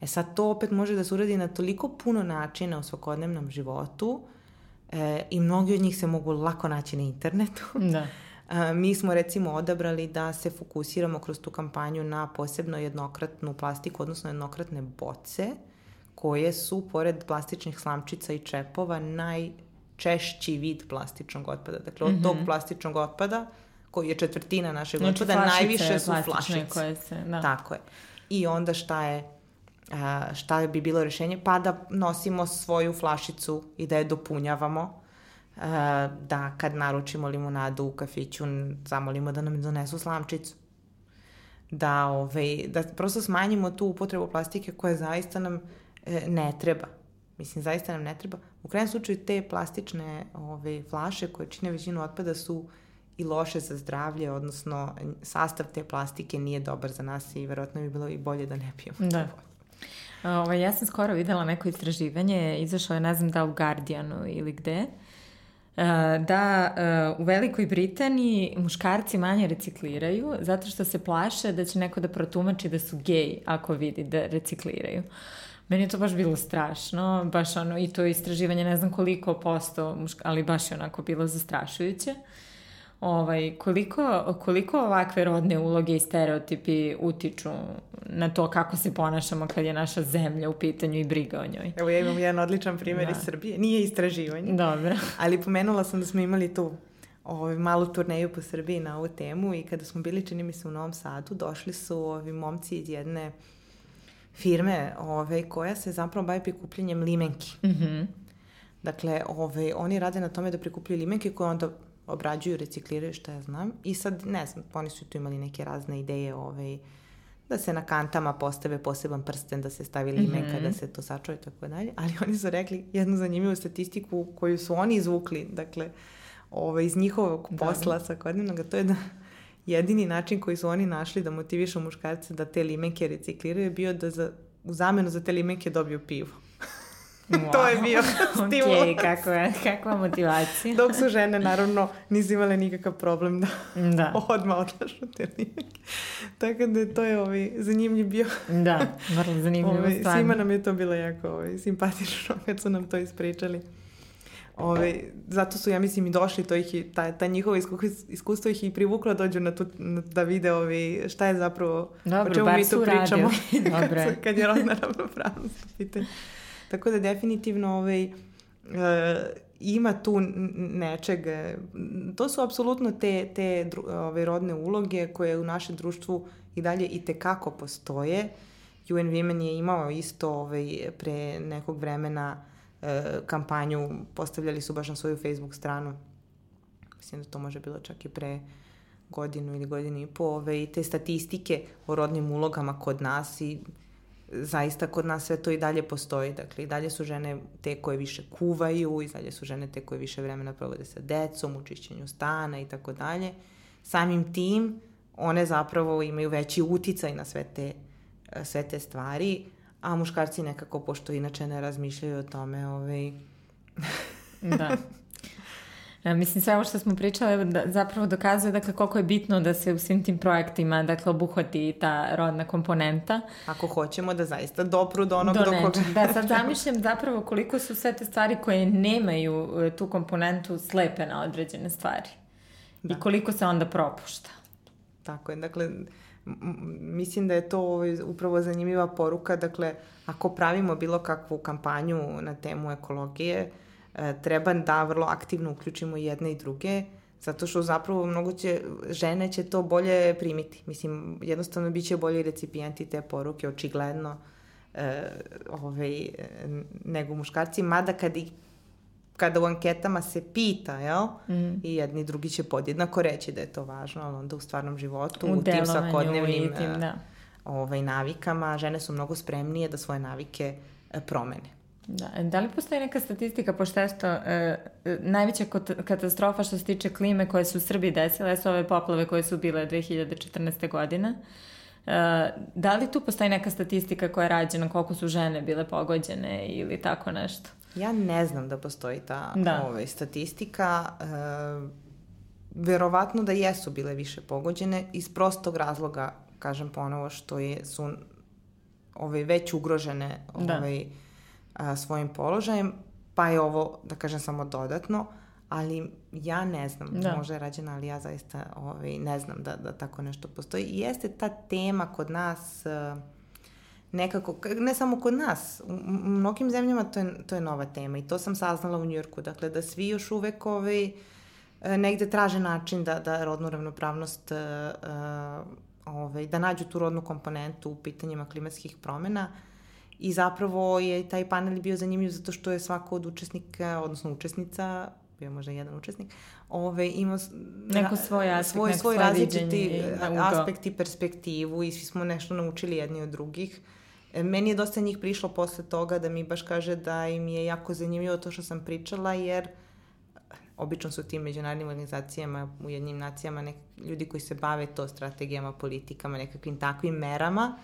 E sad, to opet može da se uradi na toliko puno načina u svakodnevnom životu e, i mnogi od njih se mogu lako naći na internetu. Da. Mi smo recimo odabrali da se fokusiramo kroz tu kampanju na posebno jednokratnu plastiku, odnosno jednokratne boce, koje su, pored plastičnih slamčica i čepova, najčešći vid plastičnog otpada. Dakle, od mm -hmm. tog plastičnog otpada, koji je četvrtina našeg znači, otpada, najviše su flašice. Koje se, da. Tako je. I onda šta je šta bi bilo rešenje? Pa da nosimo svoju flašicu i da je dopunjavamo da kad naručimo limunadu u kafiću zamolimo da nam donesu slamčicu. Da, ovaj, da prosto smanjimo tu upotrebu plastike koja zaista nam e, ne treba. Mislim, zaista nam ne treba. U krajem slučaju te plastične ove, ovaj, flaše koje čine većinu otpada su i loše za zdravlje, odnosno sastav te plastike nije dobar za nas i verovatno bi bilo i bolje da ne pijemo da. Ovo, ovaj, ja sam skoro videla neko istraživanje, izašlo je ne znam da u Guardianu ili gde, E, da e, u Velikoj Britaniji muškarci manje recikliraju zato što se plaše da će neko da protumači da su gej ako vidi da recikliraju. Meni je to baš bilo strašno, baš ono i to istraživanje ne znam koliko posto, ali baš je onako bilo zastrašujuće. Uh, ovaj, koliko, koliko ovakve rodne uloge i stereotipi utiču na to kako se ponašamo kad je naša zemlja u pitanju i briga o njoj? Evo ja imam jedan odličan primjer da. iz Srbije. Nije istraživanje. Dobro. *laughs* Ali pomenula sam da smo imali tu ovaj, malu turneju po Srbiji na ovu temu i kada smo bili, čini mi se, u Novom Sadu, došli su ovi momci iz jedne firme ove, koja se zapravo bavi prikupljanjem limenki. Mm -hmm. Dakle, ove, oni rade na tome da prikupljaju limenke koje onda obrađuju, recikliraju, šta ja znam. I sad, ne znam, oni su tu imali neke razne ideje, ove, da se na kantama postave poseban prsten, da se stavi limenka, mm -hmm. da se to sačuje i tako dalje. Ali oni su rekli jednu zanimljivu statistiku koju su oni izvukli, dakle, ove, iz njihovog da. posla da. svakodnevnog, to je da *laughs* jedini način koji su oni našli da motivišu muškarce da te limenke recikliraju je bio da za, u zamenu za te limenke dobiju pivo. Wow. to je bio stimul. *laughs* Ok, kako je, kakva motivacija. Dok su žene, naravno, nisu imale nikakav problem da, da. *laughs* odmah odlažu te limenke. Tako da to je ovaj, zanimljiv bio. da, vrlo zanimljivo ovaj, stvarno. Svima nam je to bilo jako ovaj, simpatično *laughs* kad su nam to ispričali. Ove, zato su, ja mislim, i došli, to ih i, ta, ta njihova iskustvo ih i privukla dođu na tu, na, da vide ovi, šta je zapravo, Dobro, o čemu mi tu pričamo kad, kad je rodna ravnopravnost u pitanju. Tako da definitivno ovaj, uh, ima tu nečeg. To su apsolutno te, te ove, rodne uloge koje u našem društvu i dalje i tekako postoje. UN Women je imao isto ovaj, pre nekog vremena E, kampanju, postavljali su baš na svoju Facebook stranu. Mislim da to može bilo čak i pre godinu ili godinu i po, ove, i te statistike o rodnim ulogama kod nas i zaista kod nas sve to i dalje postoji. Dakle, i dalje su žene te koje više kuvaju, i dalje su žene te koje više vremena provode sa decom, u čišćenju stana i tako dalje. Samim tim, one zapravo imaju veći uticaj na sve te, sve te stvari, a muškarci nekako, pošto inače ne razmišljaju o tome, ovaj... da. *laughs* Ja, mislim, sve ovo što smo pričali da, zapravo dokazuje dakle, koliko je bitno da se u svim tim projektima dakle, obuhvati ta rodna komponenta. Ako hoćemo da zaista dopru do onog do, do koga... Da, sad *laughs* *laughs* zamišljam zapravo koliko su sve te stvari koje nemaju e, tu komponentu slepe na određene stvari. Da. I koliko se onda propušta. Tako je, dakle, mislim da je to ovaj, upravo zanimljiva poruka, dakle, ako pravimo bilo kakvu kampanju na temu ekologije, e, treba da vrlo aktivno uključimo jedne i druge, zato što zapravo mnogo će, žene će to bolje primiti. Mislim, jednostavno bit će bolji recipijenti te poruke, očigledno, e, ovaj, nego muškarci, mada kad ih kada u anketama se pita, jel? Mm. I jedni i drugi će podjednako reći da je to važno, ali onda u stvarnom životu, u, u tim svakodnevnim tim, da. ovaj, navikama, žene su mnogo spremnije da svoje navike e, promene. Da. E, da li postoji neka statistika, pošto je to e, najveća katastrofa što se tiče klime koje su u Srbiji desile, su ove poplave koje su bile 2014. godine. E, da li tu postoji neka statistika koja je rađena, koliko su žene bile pogođene ili tako nešto? Ja ne znam da postoji ta da. ovaj, statistika. E, verovatno da jesu bile više pogođene iz prostog razloga, kažem ponovo, što je, su ovaj, već ugrožene da. A, svojim položajem, pa je ovo, da kažem, samo dodatno, ali ja ne znam, da. možda je rađena, ali ja zaista ovaj, ne znam da, da tako nešto postoji. I jeste ta tema kod nas... Uh, nekako, ne samo kod nas, u mnogim zemljama to je, to je nova tema i to sam saznala u Njurku, dakle da svi još uvek ovaj, e, negde traže način da, da rodnu ravnopravnost uh, ovaj, da nađu tu rodnu komponentu u pitanjima klimatskih promena i zapravo je taj panel bio zanimljiv zato što je svako od učesnika, odnosno učesnica bio možda jedan učesnik, ove, ovaj, ima neko svoj aspekt, svoj, svoj različiti aspekt i perspektivu i svi smo nešto naučili jedni od drugih. E, meni je dosta njih prišlo posle toga da mi baš kaže da im je jako zanimljivo to što sam pričala, jer obično su tim međunarodnim organizacijama, u jednim nacijama, nek, ljudi koji se bave to strategijama, politikama, nekakvim takvim merama,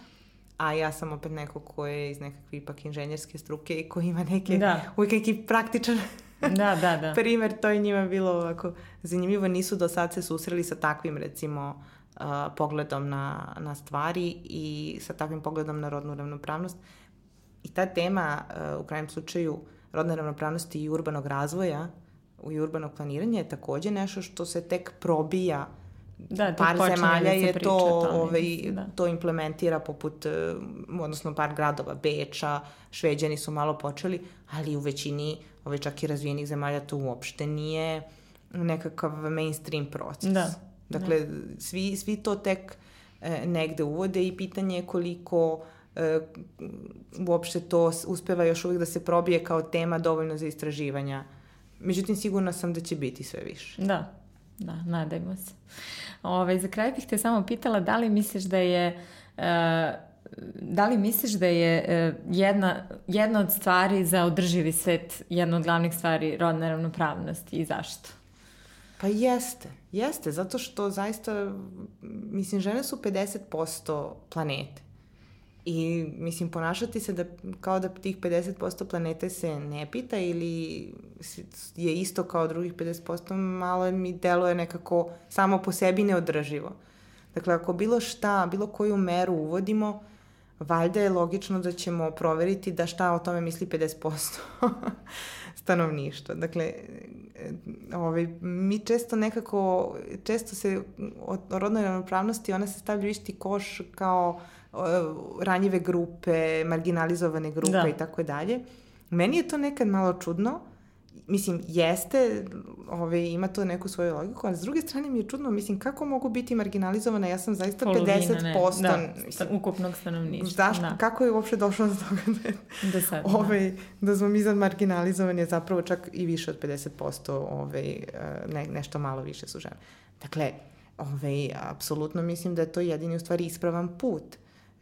a ja sam opet neko ko je iz nekakve ipak inženjerske struke i ko ima neke, da. uvijek neki praktičan da, da, da. *laughs* primer, to je njima bilo ovako zanimljivo, nisu do sad se susreli sa takvim recimo uh, pogledom na, na stvari i sa takvim pogledom na rodnu ravnopravnost. I ta tema, uh, u krajem slučaju, rodne ravnopravnosti i urbanog razvoja i urbanog planiranja je takođe nešto što se tek probija Da, par zemalja je to, ovaj, da. to implementira poput, uh, odnosno par gradova, Beča, Šveđani su malo počeli, ali u većini ove čak i razvijenih zemalja to uopšte nije nekakav mainstream proces. Da. Dakle, da. Svi, svi to tek e, negde uvode i pitanje je koliko e, uopšte to uspeva još uvijek da se probije kao tema dovoljno za istraživanja. Međutim, sigurna sam da će biti sve više. Da, da, nadajmo se. Ove, za kraj bih te samo pitala da li misliš da je uh, da li misliš da je uh, jedna, jedna od stvari za održivi svet jedna od glavnih stvari rodna ravnopravnost i zašto? Pa jeste, jeste, zato što zaista, mislim, žene su 50% planete. I, mislim, ponašati se da, kao da tih 50% planete se ne pita ili je isto kao drugih 50%, malo mi deluje nekako samo po sebi neodrživo. Dakle, ako bilo šta, bilo koju meru uvodimo, valjda je logično da ćemo proveriti da šta o tome misli 50% *laughs* stanovništva. Dakle, ovaj, mi često nekako, često se o, rodnoj ravnopravnosti ona se stavlja u isti koš kao ranjive grupe, marginalizovane grupe da. i tako dalje. Meni je to nekad malo čudno, mislim, jeste, ovaj, ima to neku svoju logiku, ali s druge strane mi je čudno, mislim, kako mogu biti marginalizovana, ja sam zaista Polovina, 50%. Ne. Da, mislim, ukupnog stanovništva. Zašto, da. kako je uopšte došlo do toga da, da, sad, ovaj, da. da smo mi sad marginalizovani, zapravo čak i više od 50%, ovaj, eh, ne, nešto malo više su žene. Dakle, ovaj, apsolutno mislim da je to jedini u stvari ispravan put.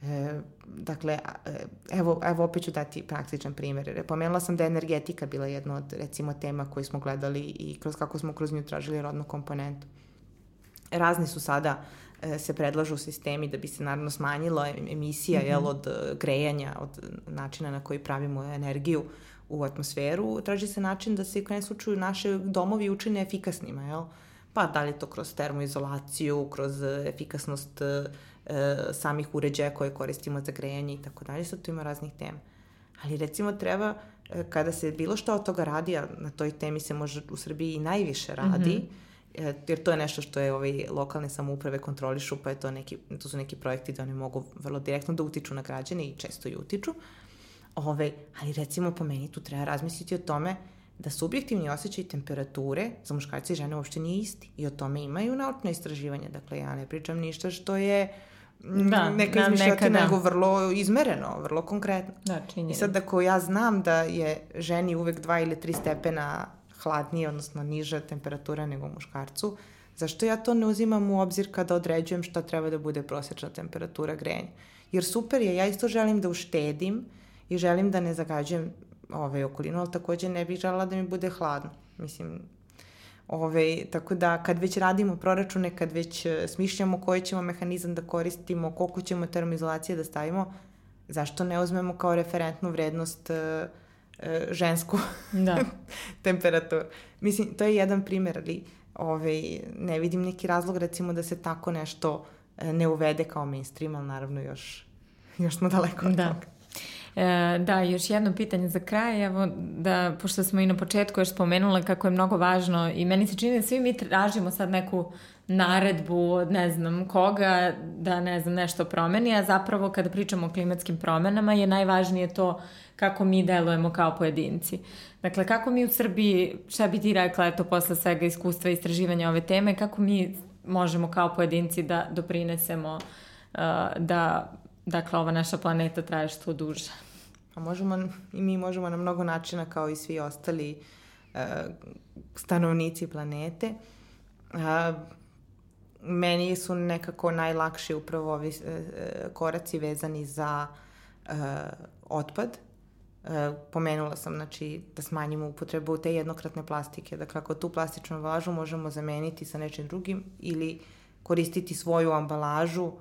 E, dakle, e, evo, evo opet ću dati praktičan primjer. Pomenula sam da je energetika bila jedna od, recimo, tema koju smo gledali i kroz kako smo kroz nju tražili rodnu komponentu. Razni su sada e, se predlažu sistemi da bi se naravno smanjila emisija mm -hmm. jel, od e, grejanja, od načina na koji pravimo energiju u atmosferu. Traži se način da se u krajem slučaju naše domovi učine efikasnima, jel? Pa da li to kroz termoizolaciju, kroz efikasnost e, samih uređaja koje koristimo za grejanje i tako dalje, sad tu ima raznih tema. Ali recimo treba, e, kada se bilo šta od toga radi, a na toj temi se može u Srbiji i najviše radi, mm -hmm. jer to je nešto što je ovaj, lokalne samouprave kontrolišu, pa je to, neki, to su neki projekti da oni mogu vrlo direktno da utiču na građane i često i utiču. Ove, ali recimo po meni tu treba razmisliti o tome da subjektivni osjećaj temperature za muškarce i žene uopšte nije isti. I o tome imaju naučne istraživanja. Dakle, ja ne pričam ništa što je da, neka izmišljati, da. nego vrlo izmereno, vrlo konkretno. Da, činjeni. I sad ako ja znam da je ženi uvek dva ili tri stepena hladnije, odnosno niža temperatura nego muškarcu, zašto ja to ne uzimam u obzir kada određujem šta treba da bude prosečna temperatura grejanja? Jer super je, ja isto želim da uštedim i želim da ne zagađujem ovaj, okolinu, ali takođe ne bih žela da mi bude hladno. Mislim, Ove, tako da kad već radimo proračune, kad već e, smišljamo koji ćemo mehanizam da koristimo, koliko ćemo termoizolacije da stavimo, zašto ne uzmemo kao referentnu vrednost uh, uh, žensku da. *laughs* temperaturu? Mislim, to je jedan primer, ali ove, ne vidim neki razlog recimo da se tako nešto ne uvede kao mainstream, ali naravno još, još smo daleko od da. toga. E, da, još jedno pitanje za kraj, evo, da, pošto smo i na početku još spomenula kako je mnogo važno i meni se čini da svi mi tražimo sad neku naredbu od ne znam koga da ne znam nešto promeni, a zapravo kada pričamo o klimatskim promenama je najvažnije to kako mi delujemo kao pojedinci. Dakle, kako mi u Srbiji, šta bi ti rekla, eto, posle svega iskustva i istraživanja ove teme, kako mi možemo kao pojedinci da doprinesemo uh, da dakle, ova naša planeta traje što duže. A možemo, i mi možemo na mnogo načina kao i svi ostali uh, stanovnici planete. Uh, meni su nekako najlakši upravo ovi uh, koraci vezani za uh, otpad. Uh, pomenula sam znači, da smanjimo upotrebu te jednokratne plastike. Dakle, ako tu plastičnu ambalažu možemo zameniti sa nečim drugim ili koristiti svoju ambalažu,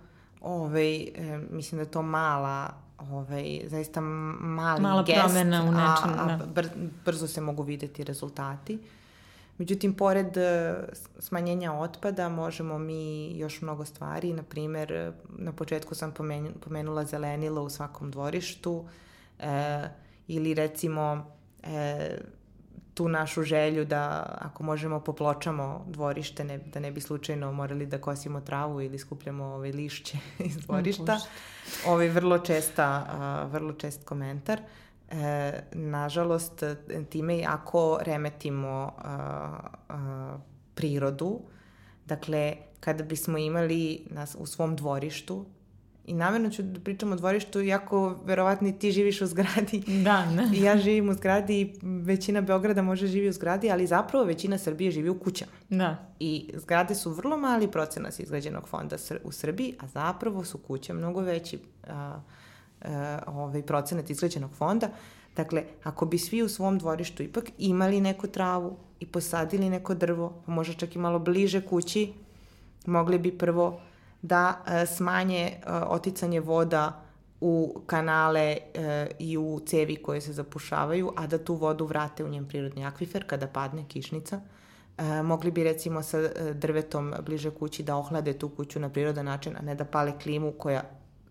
ovaj, mislim da je to mala ovaj, zaista mali Mala gest, promena u nečem, a, a da. br, brzo se mogu videti rezultati. Međutim, pored e, smanjenja otpada možemo mi još mnogo stvari. Na primer, na početku sam pomenula zelenilo u svakom dvorištu e, ili recimo e, tu našu želju da ako možemo popločamo dvorište, ne, da ne bi slučajno morali da kosimo travu ili skupljamo ove lišće *laughs* iz dvorišta. Ovaj vrlo česta, vrlo čest komentar. E, nažalost, time i ako remetimo prirodu, dakle, kada bismo imali nas u svom dvorištu I namjerno ću da pričam o dvorištu, iako verovatno ti živiš u zgradi. Da, ne. I ja živim u zgradi i većina Beograda može živi u zgradi, ali zapravo većina Srbije živi u kućama. Da. I zgrade su vrlo mali procenas izgrađenog fonda u Srbiji, a zapravo su kuće mnogo veći a, a, ovaj procenat izgrađenog fonda. Dakle, ako bi svi u svom dvorištu ipak imali neku travu i posadili neko drvo, pa možda čak i malo bliže kući, mogli bi prvo da e, smanje e, oticanje voda u kanale e, i u cevi koje se zapušavaju, a da tu vodu vrate u njen prirodni akvifer kada padne kišnica. E, mogli bi recimo sa e, drvetom bliže kući da ohlade tu kuću na prirodan način, a ne da pale klimu koja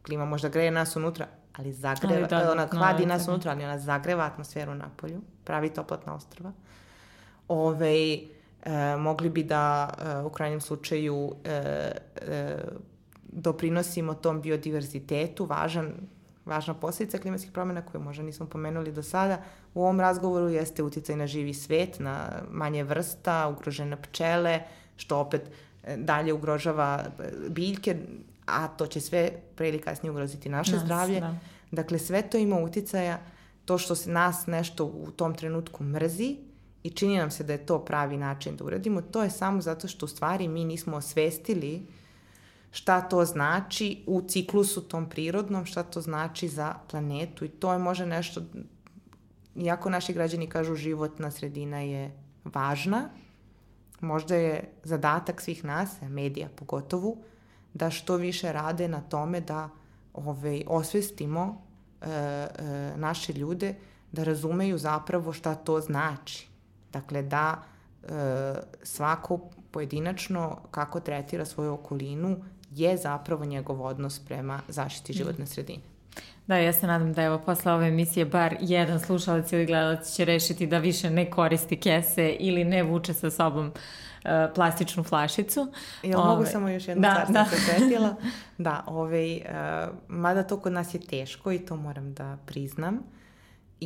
klima možda greje nas unutra, ali zagreva, ali da, ona hladi nas unutra, ali ona zagreva atmosferu na polju, pravi toplotna ostrava. Ove, e, mogli bi da e, u krajnjem slučaju e, e, doprinosimo tom biodiverzitetu, važan, važna posljedica klimatskih promjena koju možda nismo pomenuli do sada u ovom razgovoru jeste uticaj na živi svet, na manje vrsta, ugrožene pčele, što opet e, dalje ugrožava e, biljke, a to će sve pre ili kasnije ugroziti naše nas, zdravlje. Da. Dakle, sve to ima uticaja, to što se nas nešto u tom trenutku mrzi i čini nam se da je to pravi način da uradimo, to je samo zato što u stvari mi nismo osvestili šta to znači u ciklusu tom prirodnom, šta to znači za planetu i to je može nešto, iako naši građani kažu životna sredina je važna, možda je zadatak svih nas, medija pogotovo, da što više rade na tome da ovaj, osvestimo e, e, naše ljude da razumeju zapravo šta to znači. Dakle, da e, svako pojedinačno kako tretira svoju okolinu je zapravo njegov odnos prema zaštiti mm. životne sredine. Da, ja se nadam da evo posle ove emisije bar jedan slušalac ili gledalac će rešiti da više ne koristi kese ili ne vuče sa sobom uh, plastičnu flašicu. Jel ove, mogu samo još jednu da, stvar da. se setila? *laughs* Da, ovaj, uh, mada to kod nas je teško i to moram da priznam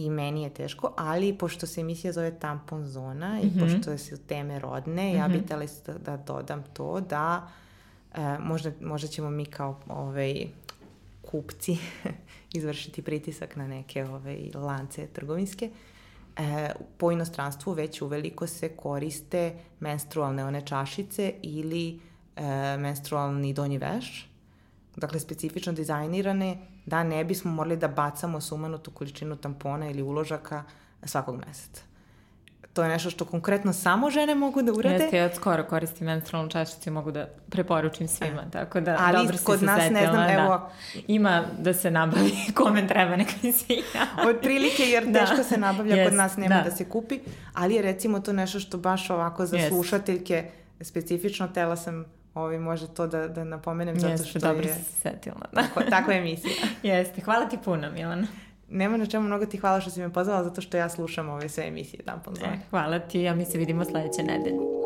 i meni je teško, ali pošto se emisija zove tampon zona i mm -hmm. pošto se teme rodne, mm -hmm. ja bih mhm. tela da, da dodam to da e, možda, možda ćemo mi kao ovaj, kupci *laughs* izvršiti pritisak na neke ovaj, lance trgovinske. E, po inostranstvu već uveliko se koriste menstrualne one čašice ili e, menstrualni donji veš, dakle specifično dizajnirane da ne bismo morali da bacamo sumanutu količinu tampona ili uložaka svakog meseca to je nešto što konkretno samo žene mogu da urade. Jeste, ja od skoro koristim menstrualnu čašicu i mogu da preporučim svima, A. tako da Ali dobro kod nas setila, ne znam, da. evo... Ima da se nabavi *laughs* kome treba, neka mi se Od prilike, jer da. teško se nabavlja, yes, kod nas nema da. da se kupi, ali je recimo to nešto što baš ovako za yes. slušateljke specifično, tela sam ovi, može to da, da napomenem zato što Jeste, dobro je... se setila. Da. Tako, tako je emisija. *laughs* Jeste, hvala ti puno, Milana. Nema na čemu mnogo ti hvala što si me pozvala, zato što ja slušam ove sve emisije Tampon Zone. E, hvala ti, a mi se vidimo sledeće nedelje.